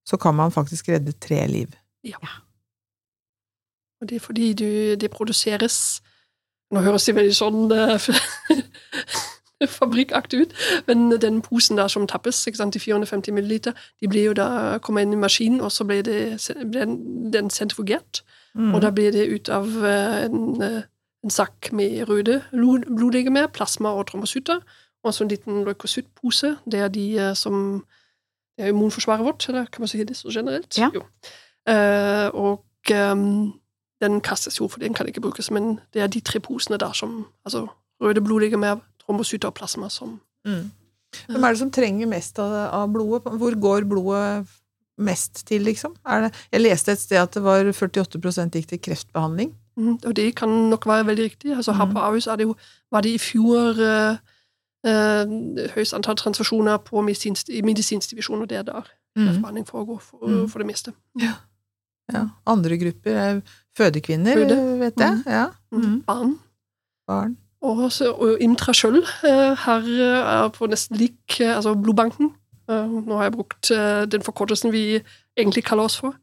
så kan man faktisk redde tre liv. Ja. Og det er fordi du, det produseres Nå høres det veldig sånn eh, fabrikkaktig ut. Men den posen der som tappes, ikke sant, de 450 milliliter, de blir jo da kommer inn i maskinen, og så blir, det, blir den sentrifugert. Mm. Og da blir det ut av eh, en, eh, en sakk med røde blod- blodlegemer, plasma og trombocytter, og så en liten leukocyttpose. Det er de eh, som Det er immunforsvaret vårt, eller kan man si det så generelt? Ja. Jo. Eh, og um, den kastes jo, for den kan ikke brukes, men det er de tre posene der som Altså røde blodlegemer, trombocytter og plasma som Mm. Hvem er det som trenger mest av, av blodet? Hvor går blodet mest til, liksom? Er det, jeg leste et sted at det var 48 gikk til kreftbehandling. Mm, Og det kan nok være veldig riktig. Altså Her Mhm. på Ahus er det jo, var det i fjor eh, høyest antall transfusjoner på medisinsk, medisinsk divisjon, og det er der Mm. behandling foregår for, Mm. for det meste. Ja. Andre grupper er fødekvinner, Føde. vet jeg. Mm. Ja. Mhm. Mm. Barn. Barn. Og, så, og Imtra sjøl her eh, er på nesten lik Altså blodbanken. Nå har jeg brukt den forkortelsen vi egentlig kaller oss for.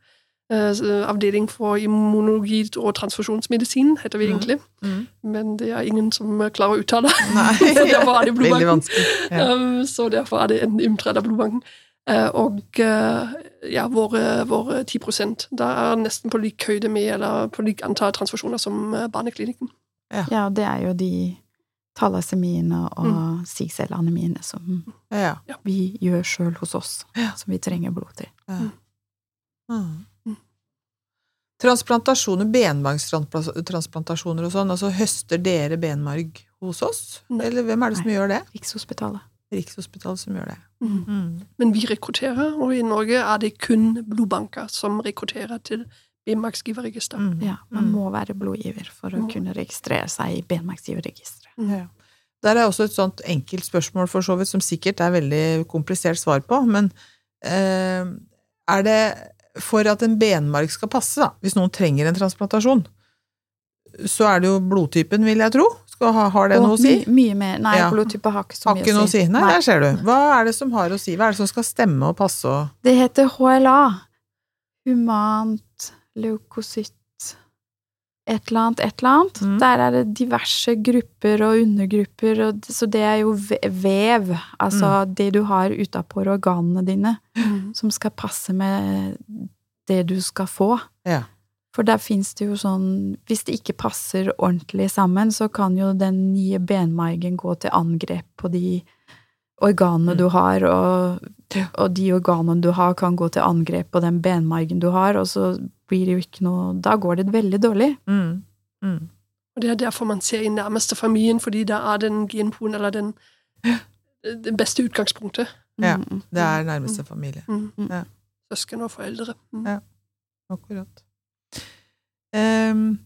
Eh, Avdeling for immunologi og transfusjonsmedisin heter vi Mhm. egentlig. Mm. Men det er ingen som eh, klarer å uttale. det. Derfor er det blodbanken. Ja. Um, så derfor er det en Imtra av blodbanken. Eh, og ja, våre, våre 10% da er nesten på lik høyde med, eller på lik antall transfusjoner som Barneklinikken. Ja, det er jo de thalassemiene og Mm. sigcelleanemiene som Ja. vi gjør sjøl hos oss, Ja. som vi trenger blod til. ja. Mm. Transplantasjoner, benmargstransplantasjoner og sånn, altså høster dere benmarg hos oss? Nei. Eller hvem er det som Nei. gjør det? Rikshospitalet. Rikshospitalet som gjør det. Mm. Mm. Men vi rekrutterer, og i Norge er det kun blodbanker som rekrutterer til benmargsgiverregisteret. Mm. Ja, man Mm. må være blodgiver for å kunne registrere seg i benmargsgiverregisteret. Mm. Ja. Der er også et sånt enkelt spørsmål for så vidt, som sikkert er veldig komplisert svar på, men eh, er det for at en benmark skal passe, da, hvis noen trenger en transplantasjon, så er det jo blodtypen, vil jeg tro. Skal ha, har det Og noe å si? my- Mye mer Nei, Ja. blodtype har ikke så mye å si. Nei, Nei. der ser du. Hva er det som har å si? Hva er det som skal stemme og passe og Det heter HLA. Humant leukocytt et eller annet, et eller annet. Mm. Der er det diverse grupper og undergrupper, og, så det er jo vev. Altså Mm. det du har utapå organene dine, Mm. som skal passe med det du skal få. Ja. For der fins det jo sånn Hvis det ikke passer ordentlig sammen, så kan jo den nye benmargen gå til angrep på de organene Mm. du har, og, og de organene du har, kan gå til angrep på den benmargen du har, og så blir det jo ikke noe Da går det veldig dårlig. mm. Mm. Og det er derfor man ser i nærmeste familien, fordi da er den genpoen, eller den det beste utgangspunktet. Ja. Mm. Det er nærmeste familie. Mm. Mm. Søsken og foreldre. Mm. Ja. Akkurat. Um,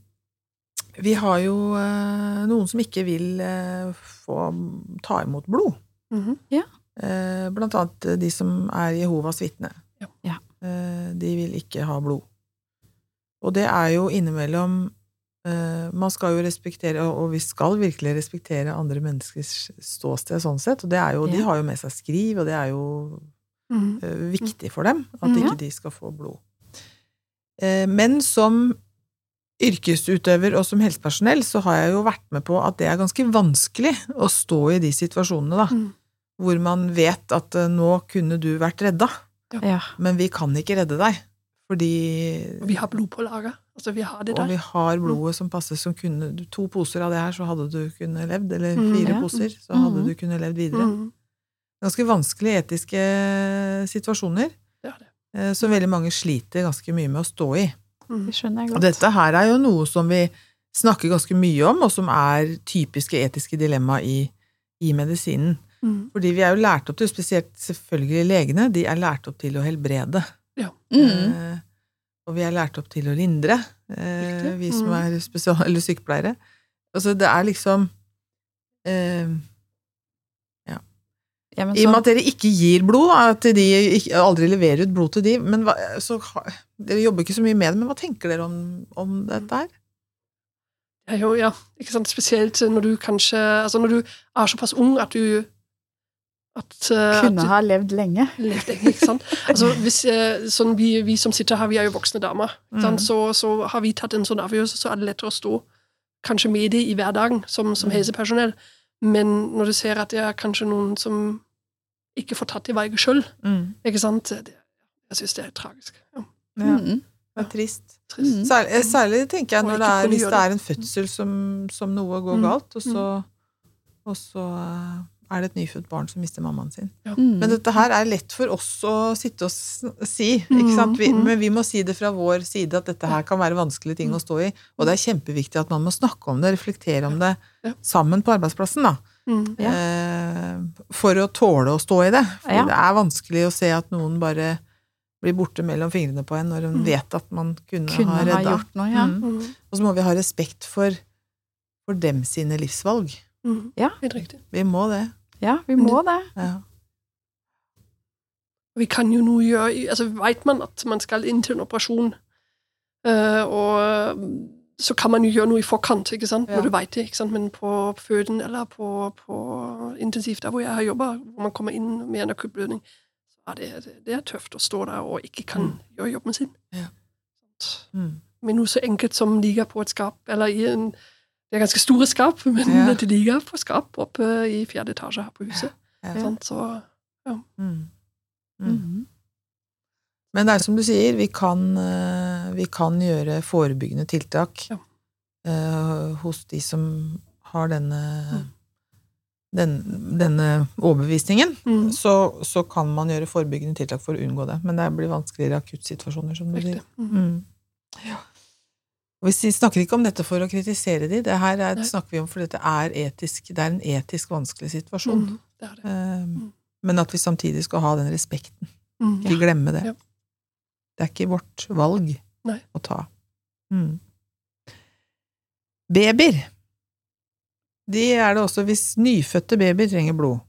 vi har jo uh, noen som ikke vil uh, få ta imot blod. Mhm. Eh, blant annet de som er Jehovas vitne. Ja. Ja. Eh, de vil ikke ha blod. Og det er jo innimellom eh, Man skal jo respektere, og vi skal virkelig respektere andre menneskers ståsted sånn sett, og det er jo, de har jo med seg skriv, og det er jo mm. viktig for dem at mm. ikke de skal få blod. Eh, Men som yrkesutøver og som helsepersonell så har jeg jo vært med på at det er ganske vanskelig å stå i de situasjonene, da. Mm. Hvor man vet at nå kunne du vært redda, Ja. men vi kan ikke redde deg. Fordi Og vi har blod på lager. Altså, vi har det Og vi har blodet som passer, som kunne To poser av det her, så hadde du kunnet levd. Eller Mm, fire ja. poser, så hadde Mhm. du kunnet levd videre. Mm. Ganske vanskelige etiske situasjoner. Det er det. eh, Som veldig mange sliter ganske mye med å stå i. Det skjønner jeg Og dette her er jo noe som vi snakker ganske mye om, og som er typiske etiske dilemma i, i medisinen. Fordi vi er jo lært opp til, spesielt selvfølgelig legene, de er lært opp til å helbrede. Mm. Eh, og vi er lært opp til å lindre, eh, Riktig. vi som Mm. er spesial- eller sykepleiere. Altså det er liksom eh, Ja, men I og med at dere ikke gir blod, at de ikke, aldri leverer ut blod til de, men hva, så Dere jobber ikke så mye med det, men hva tenker dere om, om dette her? Ja, jo, ja. Ikke sant? Spesielt når du kanskje Altså når du er såpass ung at du at, eh, kunne at ha levd lenge. Levd lenge, ikke sant? Altså, hvis, eh, sånn vi, vi som sitter her, vi er jo voksne damer. ikke sant? Mm. Så, så har vi tatt en sånn avgjørelse, så er det lettere å stå kanskje med det i hverdagen som, som Mm. helsepersonell. Men når du ser at det er kanskje noen som ikke får tatt det valget sjøl, Mm. ikke sant det, Jeg syns det er tragisk. Ja, Ja, Mm. det er trist. trist. Mm. Særlig, eh, særlig tenker jeg når det er, hvis det er en fødsel som, som noe går Mm. galt, og så, og så er det et nyfødt barn som mister mammaen sin. Mm. Men dette her er lett for oss å sitte og si, ikke sant? Vi, Mm, mm. men vi må si det fra vår side at dette her kan være vanskelige ting å stå i. Og det er kjempeviktig at man må snakke om det, reflektere om det sammen på arbeidsplassen, da. Mm. Ja. Eh, for å tåle å stå i det. For Ja. det er vanskelig å se at noen bare blir borte mellom fingrene på en når en Mm. vet at man kunne, Kunne ha ha redda. gjort noe, ja. Mm. Mm. Og så må vi ha respekt for, for dem sine livsvalg. Mm. Ja. Helt riktig. Vi må det. Ja, vi må det. Ja. Vi kan jo nå gjøre altså Vet man at man skal inn til en operasjon, uh, og så kan man jo gjøre noe i forkant, ikke sant? Ja. når du veit det. ikke sant? Men på føden eller på, på intensivt, der hvor jeg har jobba, hvor man kommer inn med en akuttblødning, så er det, det, det er tøft å stå der og ikke kan Mm. gjøre jobben sin. Ja. Mm. Med noe så enkelt som ligger på et skap, eller i en Det er ganske store skap, men Ja. det ligger på skap oppe i fjerde etasje her på huset. Ja. Sant? Så Mm. Mm. Mm. Men det er som du sier, vi kan, eh, vi kan gjøre forebyggende tiltak Ja. uh, hos de som har denne, den, denne overbevisningen. mm. Så, så kan man gjøre forebyggende tiltak for å unngå det. Men det blir vanskeligere i akuttsituasjoner, som du sier. Mm. Mm. Ja. Og vi snakker ikke om dette for å kritisere de, det her er, snakker vi om fordi dette er, etisk, det er en etisk vanskelig situasjon. Mm. Det det. Um. Men at vi samtidig skal ha den respekten. Mm. Ikke glemme det. Ja. Det er ikke vårt valg Nei. å ta. Mm. Babyer. De er det også hvis nyfødte babyer trenger blod.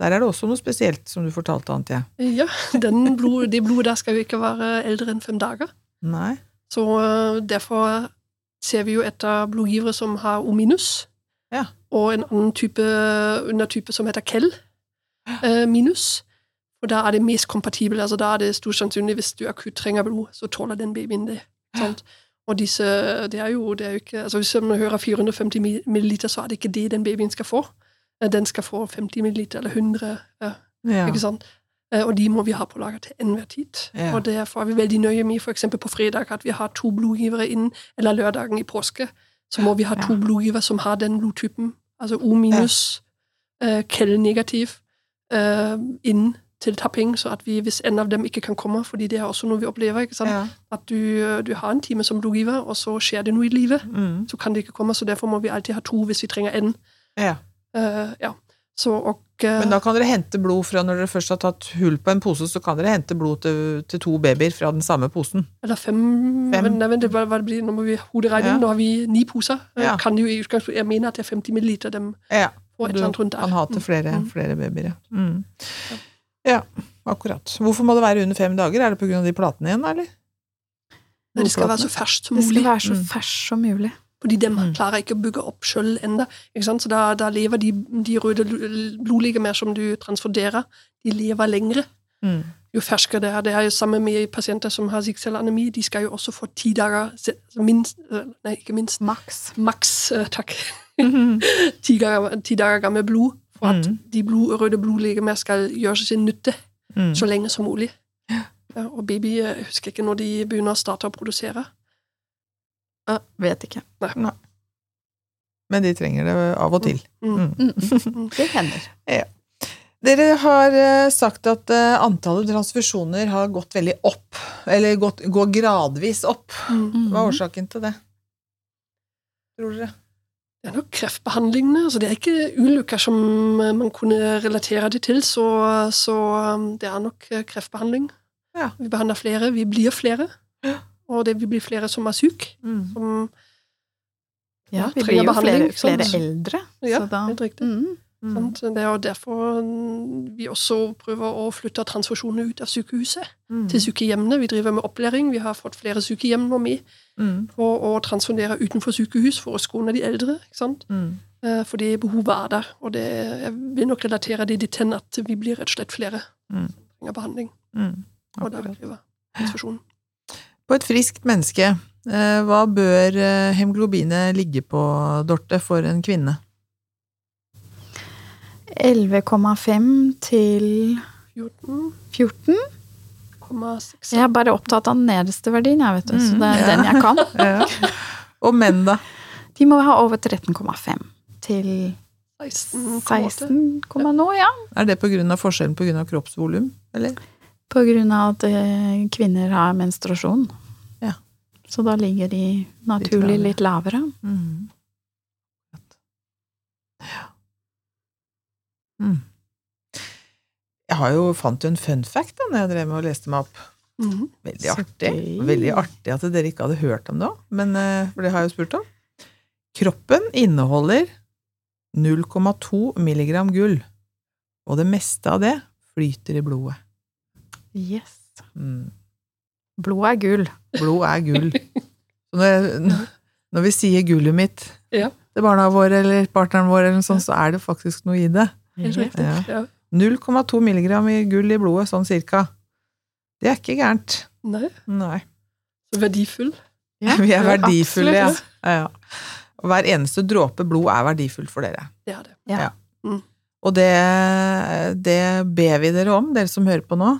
Der er det også noe spesielt, som du fortalte, Antje. Ja, den blod, det blodet der skal jo ikke være eldre enn fem dager. Nei? Så øh, derfor ser vi jo etter blodgivere som har O minus, Ja. og en annen type undertype som heter KEL eh, minus. Og da er det mest kompatibelt. altså Da er det stort sannsynlig hvis du akutt trenger blod, så tåler den babyen det. Sant? Og disse, det er jo, det er jo ikke, altså Hvis man hører 450 milliliter, så er det ikke det den babyen skal få. Den skal få 50 milliliter eller 100. Ja. Ja. Ikke sant? Eh, Og de må vi ha på lager til enhver tid. Ja. Og derfor er vi veldig nøye med f.eks. på fredag at vi har to blodgivere inn, eller lørdagen i påske. Så må vi ha to Ja. blodgivere som har den blodtypen, altså O minus, ja. Kell negativ, eh, inn til tapping, så at vi, hvis en av dem ikke kan komme, fordi det er også noe vi opplever, ikke? Ja. at du, du har en time som blodgiver, og så skjer det noe i livet, Mm. så kan det ikke komme, så derfor må vi alltid ha to hvis vi trenger en. ja. Uh, ja. Så, og, eh, Men da kan dere hente blod fra når dere først har tatt hull på en pose, så kan dere hente blod til, til to babyer fra den samme posen. Eller fem, Fem. Men, nei, vent, hva, hva det blir, Nå må vi hoderegne. Ja. Nå har vi ni poser. Eh, Ja. Kan jo Jeg mener at det er 50 milliliter dem Ja. og et Du eller annet rundt der. kan ha til flere, Mm. flere babyer, ja. Mm. Ja, akkurat. Hvorfor må det være under fem dager? Er det av de platene igjen, eller? Nei, det skal være så ferskt som mulig. Det skal være så Mm. ferskt som mulig. Fordi de Mm. klarer ikke å bygge opp sjøl ennå. Så da, da lever de, de røde blodlegemer som du transfunderer, de lever lengre. Mm. Jo ferskere det er. Det er jo samme med pasienter som har sikkcelleanemi. De skal jo også få ti dager minst, eh, Nei, ikke minst. Maks. Maks, eh, takk. ti, dager, ti dager gammel blod for at Mm. de blod, røde blodlegemer skal gjøre sin nytte Mm. så lenge som mulig. Ja, og baby jeg husker ikke når de begynner å starte å produsere. Uh, vet ikke. Men de trenger det av og til. Mm. Mm. Mm. Det hender. Dere har eh, sagt at eh, antallet transfusjoner har gått veldig opp, eller gått, går gradvis opp. Mm. Hva er årsaken til det? Tror dere? Det er nok kreftbehandlingene. altså Det er ikke ulykker som eh, man kunne relatere det til, så, så um, det er nok eh, kreftbehandling. Ja. Vi behandler flere, vi blir flere. Ja. Og det blir flere som er syke. Mm. Som, Ja, Ja, vi trenger behandling, flere, flere eldre. ja, så da, helt riktig. mm. Mm. Det er jo derfor mm, vi også prøver å flytte transfusjonene ut av sykehuset Mm. til sykehjemmene. Vi driver med opplæring. Vi har fått flere sykehjem nå med Mm. på å transfundere utenfor sykehus for å skåne de eldre. ikke sant? Mm. Eh, Fordi behovet er der. Og det, jeg vil nok relatere det til at vi blir rett og slett flere Mm. som trenger behandling. Mm. Og Akkurat. driver transfusjon. På et friskt menneske, eh, hva bør eh, hemoglobinet ligge på, Dorte, for en kvinne? 11,5 til 14,6. 14. Jeg er bare opptatt av den nederste verdien, jeg, vet du. Så det er Mm, ja. den jeg kan. Ja. Og menn, da? De må ha over 13,5 til 16,8. 16, noe, ja. Er det av forskjellen av kroppsvolum, eller? Av at eh, kvinner har menstruasjon. Så da ligger de naturlig litt lavere. Mm. Ja. Mm. Jeg har jo fant jo en fun fact da når jeg drev med og leste meg opp. Mm. Veldig artig. Veldig artig at dere ikke hadde hørt om det òg, men eh, for det har jeg jo spurt om. Kroppen inneholder 0,2 milligram gull, og det meste av det flyter i blodet. Yes. Mm. Blod er gull. Blod er gull. Når, når vi sier gullet mitt Ja. til barna våre eller partneren vår, eller sånt, så er det faktisk noe i det. Ja. Ja. 0,2 milligram i gull i blodet, sånn cirka. Det er ikke gærent. Nei, Nei. så verdifull. Ja, Vi er verdifulle, ja. ja. ja. Og hver eneste dråpe blod er verdifull for dere. Det er det. Ja. Og det, det ber vi dere om, dere som hører på nå.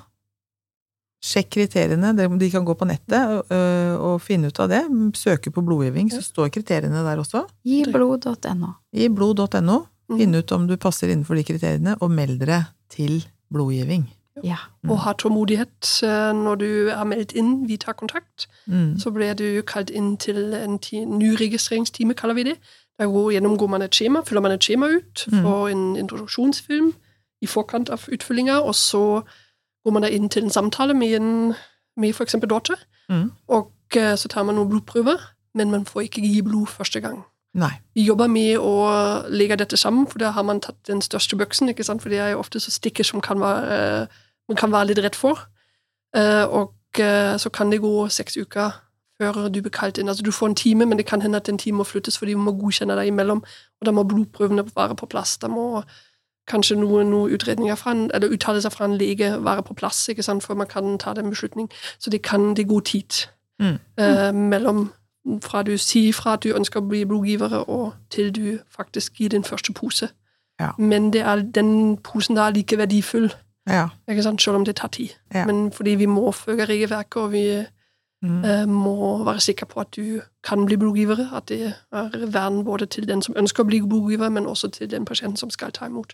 Sjekk kriteriene. De kan gå på nettet øh, og finne ut av det. Søke på blodgivning, så står kriteriene der også. Giblod.no. blod.no. I blod.no. Mhm. Finn ut om du passer innenfor de kriteriene, og meld dere til blodgivning. Ja. Mm. Og ha tålmodighet når du er meldt inn. Vi tar kontakt. Mm. Så blir du kalt inn til en ny registreringstime, kaller vi det. Der går, gjennomgår man et skjema, fyller man et skjema ut, Mm. får en introduksjonsfilm i forkant av utfyllinga, og så går man da inn til en samtale med, en, med eksempel Dorte, Mm. og eh, så tar man noen blodprøver, men man får ikke gi blod første gang. Nei. Vi jobber med å legge dette sammen, for da har man tatt den største bøksen, ikke sant? for det er jo ofte så stikker som kan være, eh, man kan være litt redd for. Eh, og eh, så kan det gå seks uker før du blir kalt inn. Altså du får en time, men det kan hende at den timen må flyttes, fordi vi må godkjenne deg imellom, og da må blodprøvene være på plass. Da må kanskje noen noen utredninger fra en, eller uttalelser fra en lege være på plass, ikke sant? for man kan ta den beslutning. Så det kan det gå tid Mm. eh, mellom fra du sier fra at du ønsker å bli blodgivere, og til du faktisk gir din første pose. Ja. Men det er, den posen da er like verdifull, Ja. ikke sant? selv om det tar tid. Ja. Men fordi vi må følge regelverket, og vi Mm. eh, må være sikker på at du kan bli blodgivere, at det er vern både til den som ønsker å bli blodgiver, men også til den pasienten som skal ta imot.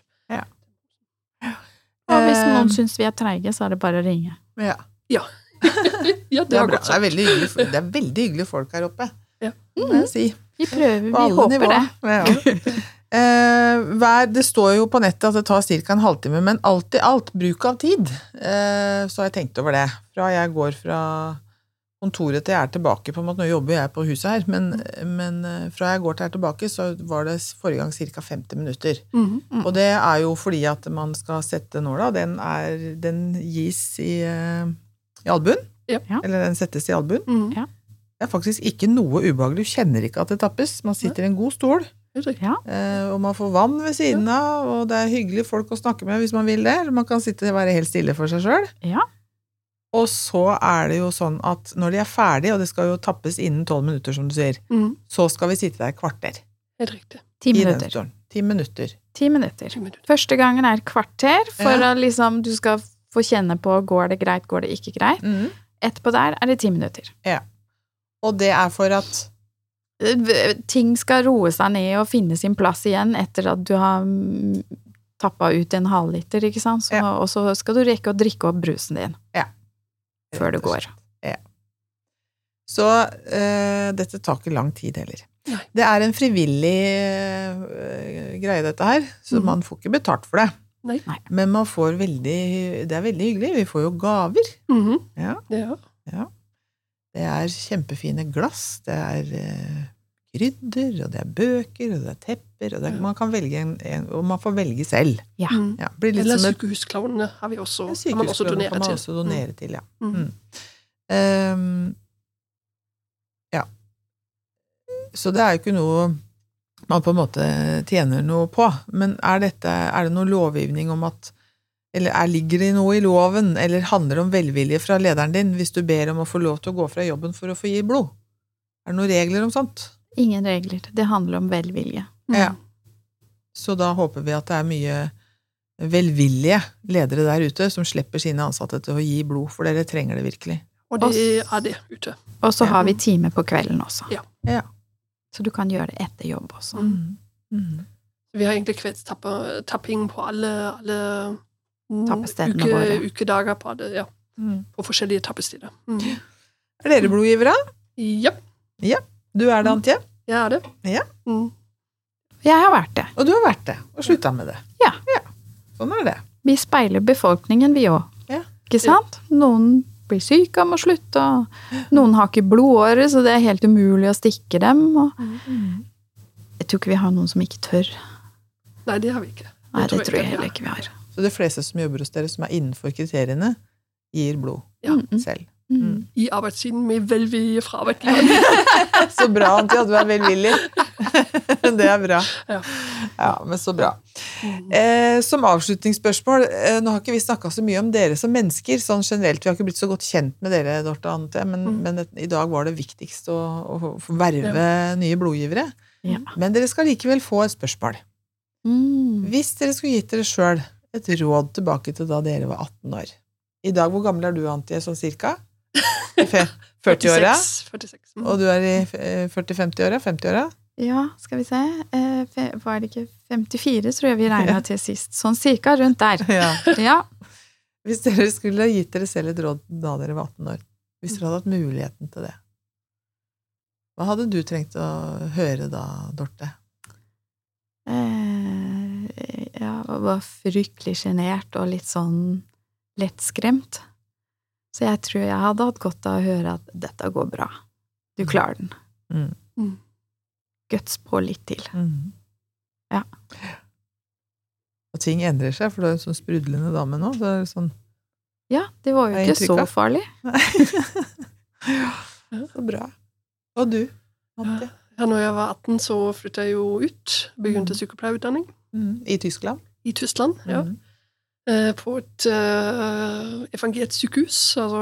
Og hvis Eh, noen syns vi er treige, så er det bare å ringe. ja. ja, Det det er, det, er veldig hyggelig, det er veldig hyggelige folk her oppe. Ja. Det må jeg si. Vi prøver, vi håper nivå. det. Ja. Eh, hver, det står jo på nettet at det tar ca. en halvtime, men alt i alt, bruk av tid, eh, så har jeg tenkt over det. Fra jeg går fra kontoret til jeg er tilbake, på en måte, nå jobber jeg på huset her, men, men eh, fra jeg går til jeg er tilbake, så var det forrige gang ca. 50 minutter. Mhm. Og det er jo fordi at man skal sette nåla, den, er, den gis i, eh, i albuen. Ja. Eller den settes i albuen. Mm. Ja. Det er faktisk ikke noe ubehagelig. Du kjenner ikke at det tappes. Man sitter i en god stol. Ja. Eh, og man får vann ved siden av, og det er hyggelige folk å snakke med hvis man vil det. Eller man kan sitte og være helt stille for seg sjøl. Ja. Og så er det jo sånn at når de er ferdige, og det skal jo tappes innen tolv minutter, som du sier, mm. så skal vi sitte der et kvarter Helt riktig. Ti minutter. Ti minutter. Ti minutter. Første gangen er kvarter, for Ja. at liksom du skal få kjenne på går det greit, går det ikke greit. Mm. Etterpå der er det ti minutter. Og det er for at Ting skal roe seg ned og finne sin plass igjen etter at du har tappa ut en halvliter, ikke sant. Så, Ja. Og så skal du rekke å drikke opp brusen din før det går. Så uh, dette tar ikke lang tid heller. Nei. Det er en frivillig uh, greie, dette her, så mm. man får ikke betalt for det. Nei. Men man får veldig Det er veldig hyggelig. Vi får jo gaver. Mhm. Ja. Ja. Det er kjempefine glass, det er eh, krydder, og det er bøker, og det er tepper, og det er, man kan velge en, en, og man får velge selv. Ja. Mhm. Ja, blir litt Eller sykehusklovnene har vi også, Ja, kan man også donere kan man til. også donere til, ja. Mm. Um, ja. Så det er jo ikke noe man på en måte tjener noe på. Men er, dette, er det noe lovgivning om at Eller er, ligger det noe i loven, eller handler det om velvilje fra lederen din hvis du ber om å få lov til å gå fra jobben for å få gi blod? Er det noen regler om sånt? Ingen regler. Det handler om velvilje. Mm. Ja. Så da håper vi at det er mye velvillige ledere der ute som slipper sine ansatte til å gi blod, for dere trenger det virkelig. Og det er det ute. Og så har vi time på kvelden også. Ja. Ja. Så du kan gjøre det etter jobb også. Mm. Mm. Vi har egentlig kveldstapping på alle, alle uke, våre. ukedager på, det, ja, Mm. på forskjellige tappesteder. Mm. Er dere blodgivere? Ja. Ja, Du er det, Antje? jeg er det. Ja. Mm. Jeg har vært det. Og du har vært det, og slutta med det. Ja. Sånn er det. Vi speiler befolkningen, vi òg. Ja. Ikke sant? Noen blir syke og må slutte, og noen har ikke blodårer, så det er helt umulig å stikke dem. Og jeg tror ikke vi har noen som ikke tør. Nei, det har vi ikke. Nei, det tror jeg tror jeg heller ikke vi har. Så de fleste som jobber hos dere, som er innenfor kriteriene, gir blod Ja. Mm, selv. Mm. I arbeidstiden med velvilje fra arbeidsgiveren. Så bra, Antje, at du er velvillig. det er bra. Ja. Ja, men så bra. Mm. Eh, som avslutningsspørsmål, eh, nå har ikke vi snakka så mye om dere som mennesker, sånn generelt. Vi har ikke blitt så godt kjent med dere, Dorte Ante, men, Mm. men i dag var det viktigst å, å verve verve nye blodgivere. Ja. Men dere skal likevel få et spørsmål. Mm. Hvis dere skulle gitt dere sjøl et råd tilbake til da dere var 18 år I dag, hvor gammel er du, Antje, sånn cirka? I 40-åra? 46. 46. Mm. Og du er i eh, 40-50-åra? 50-åra? Ja, skal vi se. Eh, var det ikke 54, tror jeg vi regna til sist. Sånn cirka rundt der. Ja. Ja. Hvis dere skulle gitt dere selv et råd da dere var 18 år, hvis dere hadde hatt muligheten til det, hva hadde du trengt å høre da, Dorte? Eh, jeg var fryktelig sjenert og litt sånn lettskremt. Så jeg tror jeg hadde hatt godt av å høre at dette går bra. Du klarer den. Mm. Mm. Guts på litt til. Ja. Og ting endrer seg, for du er en sånn sprudlende dame nå. Så det er sånn Ja, det var jo ikke så farlig. farlig. Så bra. Og du, Antje? Ja, når jeg var 18, så flytta jeg jo ut. Begynte sykepleierutdanning Mm. I Tyskland? i Tyskland. ja. Mm. Eh, På et uh, evangelisk sykehus. Altså,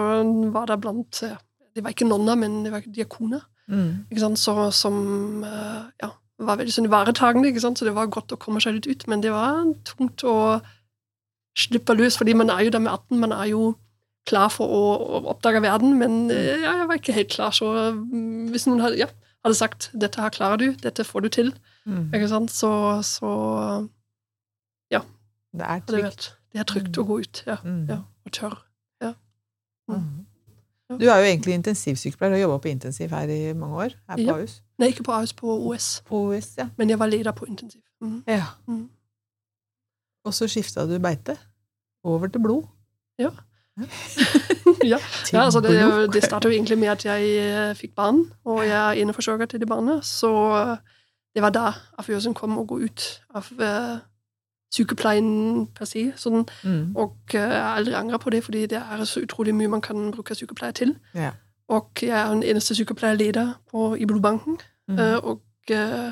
var der blant De Det var ikke nonner, men det var diakoner. Mm. Ikke sant? Så, som eh, ja, var veldig sånn ivaretagende, så det var godt å komme seg litt ut. Men det var tungt å slippe løs, fordi man er jo der med 18, man er jo klar for å, å oppdage verden, men eh, ja, jeg var ikke helt klar. Så mm, hvis noen hadde, ja, hadde sagt 'dette her klarer du, dette får du til', Mm. ikke sant? Så, så Det er trygt. Det er trygt å gå ut, ja. Mm. ja og tørr. Mm. Ja. Du er jo egentlig intensivsykepleier og jobba på intensiv her i mange år. Her på Ja. Ahus. Nei, ikke på AUS, på OS, På OS, ja. men jeg var leder på intensiv. Mm. ja. Mm. Og så skifta du beite. Over til blod. Ja. ja. ja, altså det, det startet jo egentlig med at jeg eh, fikk barn, og jeg er eneforsørger til de barna. Så eh, det var da avgjørelsen kom å gå ut av eh, sykepleien per se. Sånn, Mm. og eh, jeg har aldri angra på det, fordi det er så utrolig mye man kan bruke sykepleier til. Ja. Og jeg er den eneste sykepleierleder på, i blodbanken. Mm. Eh, og eh,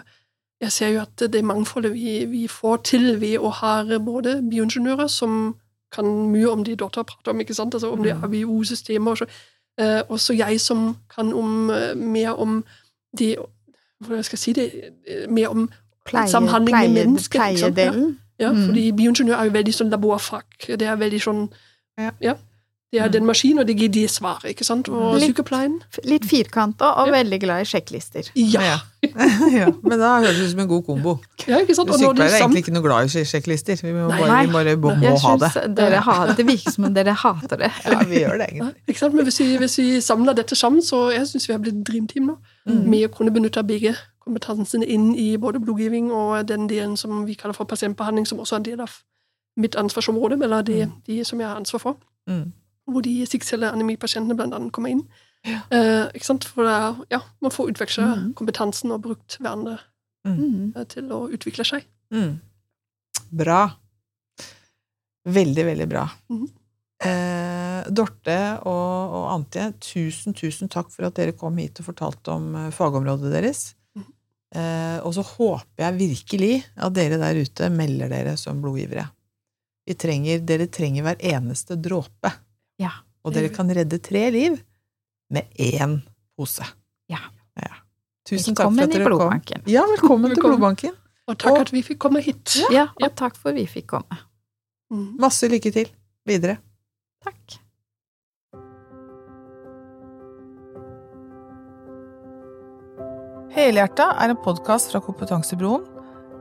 jeg ser jo at det mangfoldet vi, vi får til ved å ha både bioingeniører som kan mye om de Dotter prater om, ikke sant? Altså om det er ABO-systemer, og så, Uh, også jeg som kan om, uh, mer om de Hvordan skal jeg si det? Mer om Pleie, Samhandling med mennesker. Pleiedelen. Ja, Mm. fordi bioingeniør er jo veldig sånn laborfag. Det er veldig sånn Ja. Det er Mm. den maskinen, og det gir de svaret, ikke sant? Og Litt- sykepleien Litt firkanta og Ja. veldig glad i sjekklister. Ja. Ja. ja. Men da høres det ut som en god kombo. ja ikke sant? Og Sykepleiere er egentlig ikke noe glad i sjekklister. Vi må Nei. bare, vi bare må, må ha det. dere har, det virker som om dere hater det. Ja, vi gjør det Ja, egentlig. ikke sant? Men hvis vi, hvis vi samler dette sammen, så jeg syns vi har blitt et dreamteam nå. Mm. Med å kunne benytte begge kompetansene inn i både blodgivning og den delen som vi kaller for pasientbehandling, som også er en del av mitt ansvarsområde, eller de, de som jeg har ansvar for. Mm. Hvor de sikkceller-anemipasientene blant annet kommer inn. Eh, ikke sant? For det er, ja, man får utveksle mm. kompetansen og brukt hverandre Mm. eh, til å utvikle seg. Mm. Bra. Veldig, veldig bra. Eh, Dorte og, og Antje, tusen, tusen takk for at dere kom hit og fortalte om eh, fagområdet deres. Eh, og så håper jeg virkelig at dere der ute melder dere som blodgivere. Vi trenger, dere trenger hver eneste dråpe. Ja. Og dere kan redde tre liv med én pose. Ja. Tusen takk for at dere kom. Ja, velkommen til Blodbanken. Og takk Og- at vi fikk komme hit. Ja, og takk for vi fikk komme. Mm. Masse lykke til videre. Takk. Helhjerta er en podkast fra Kompetansebroen,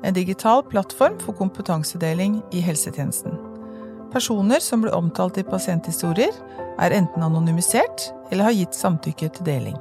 en digital plattform for kompetansedeling i helsetjenesten. Personer som blir omtalt i pasienthistorier, er enten anonymisert eller har gitt samtykke til deling.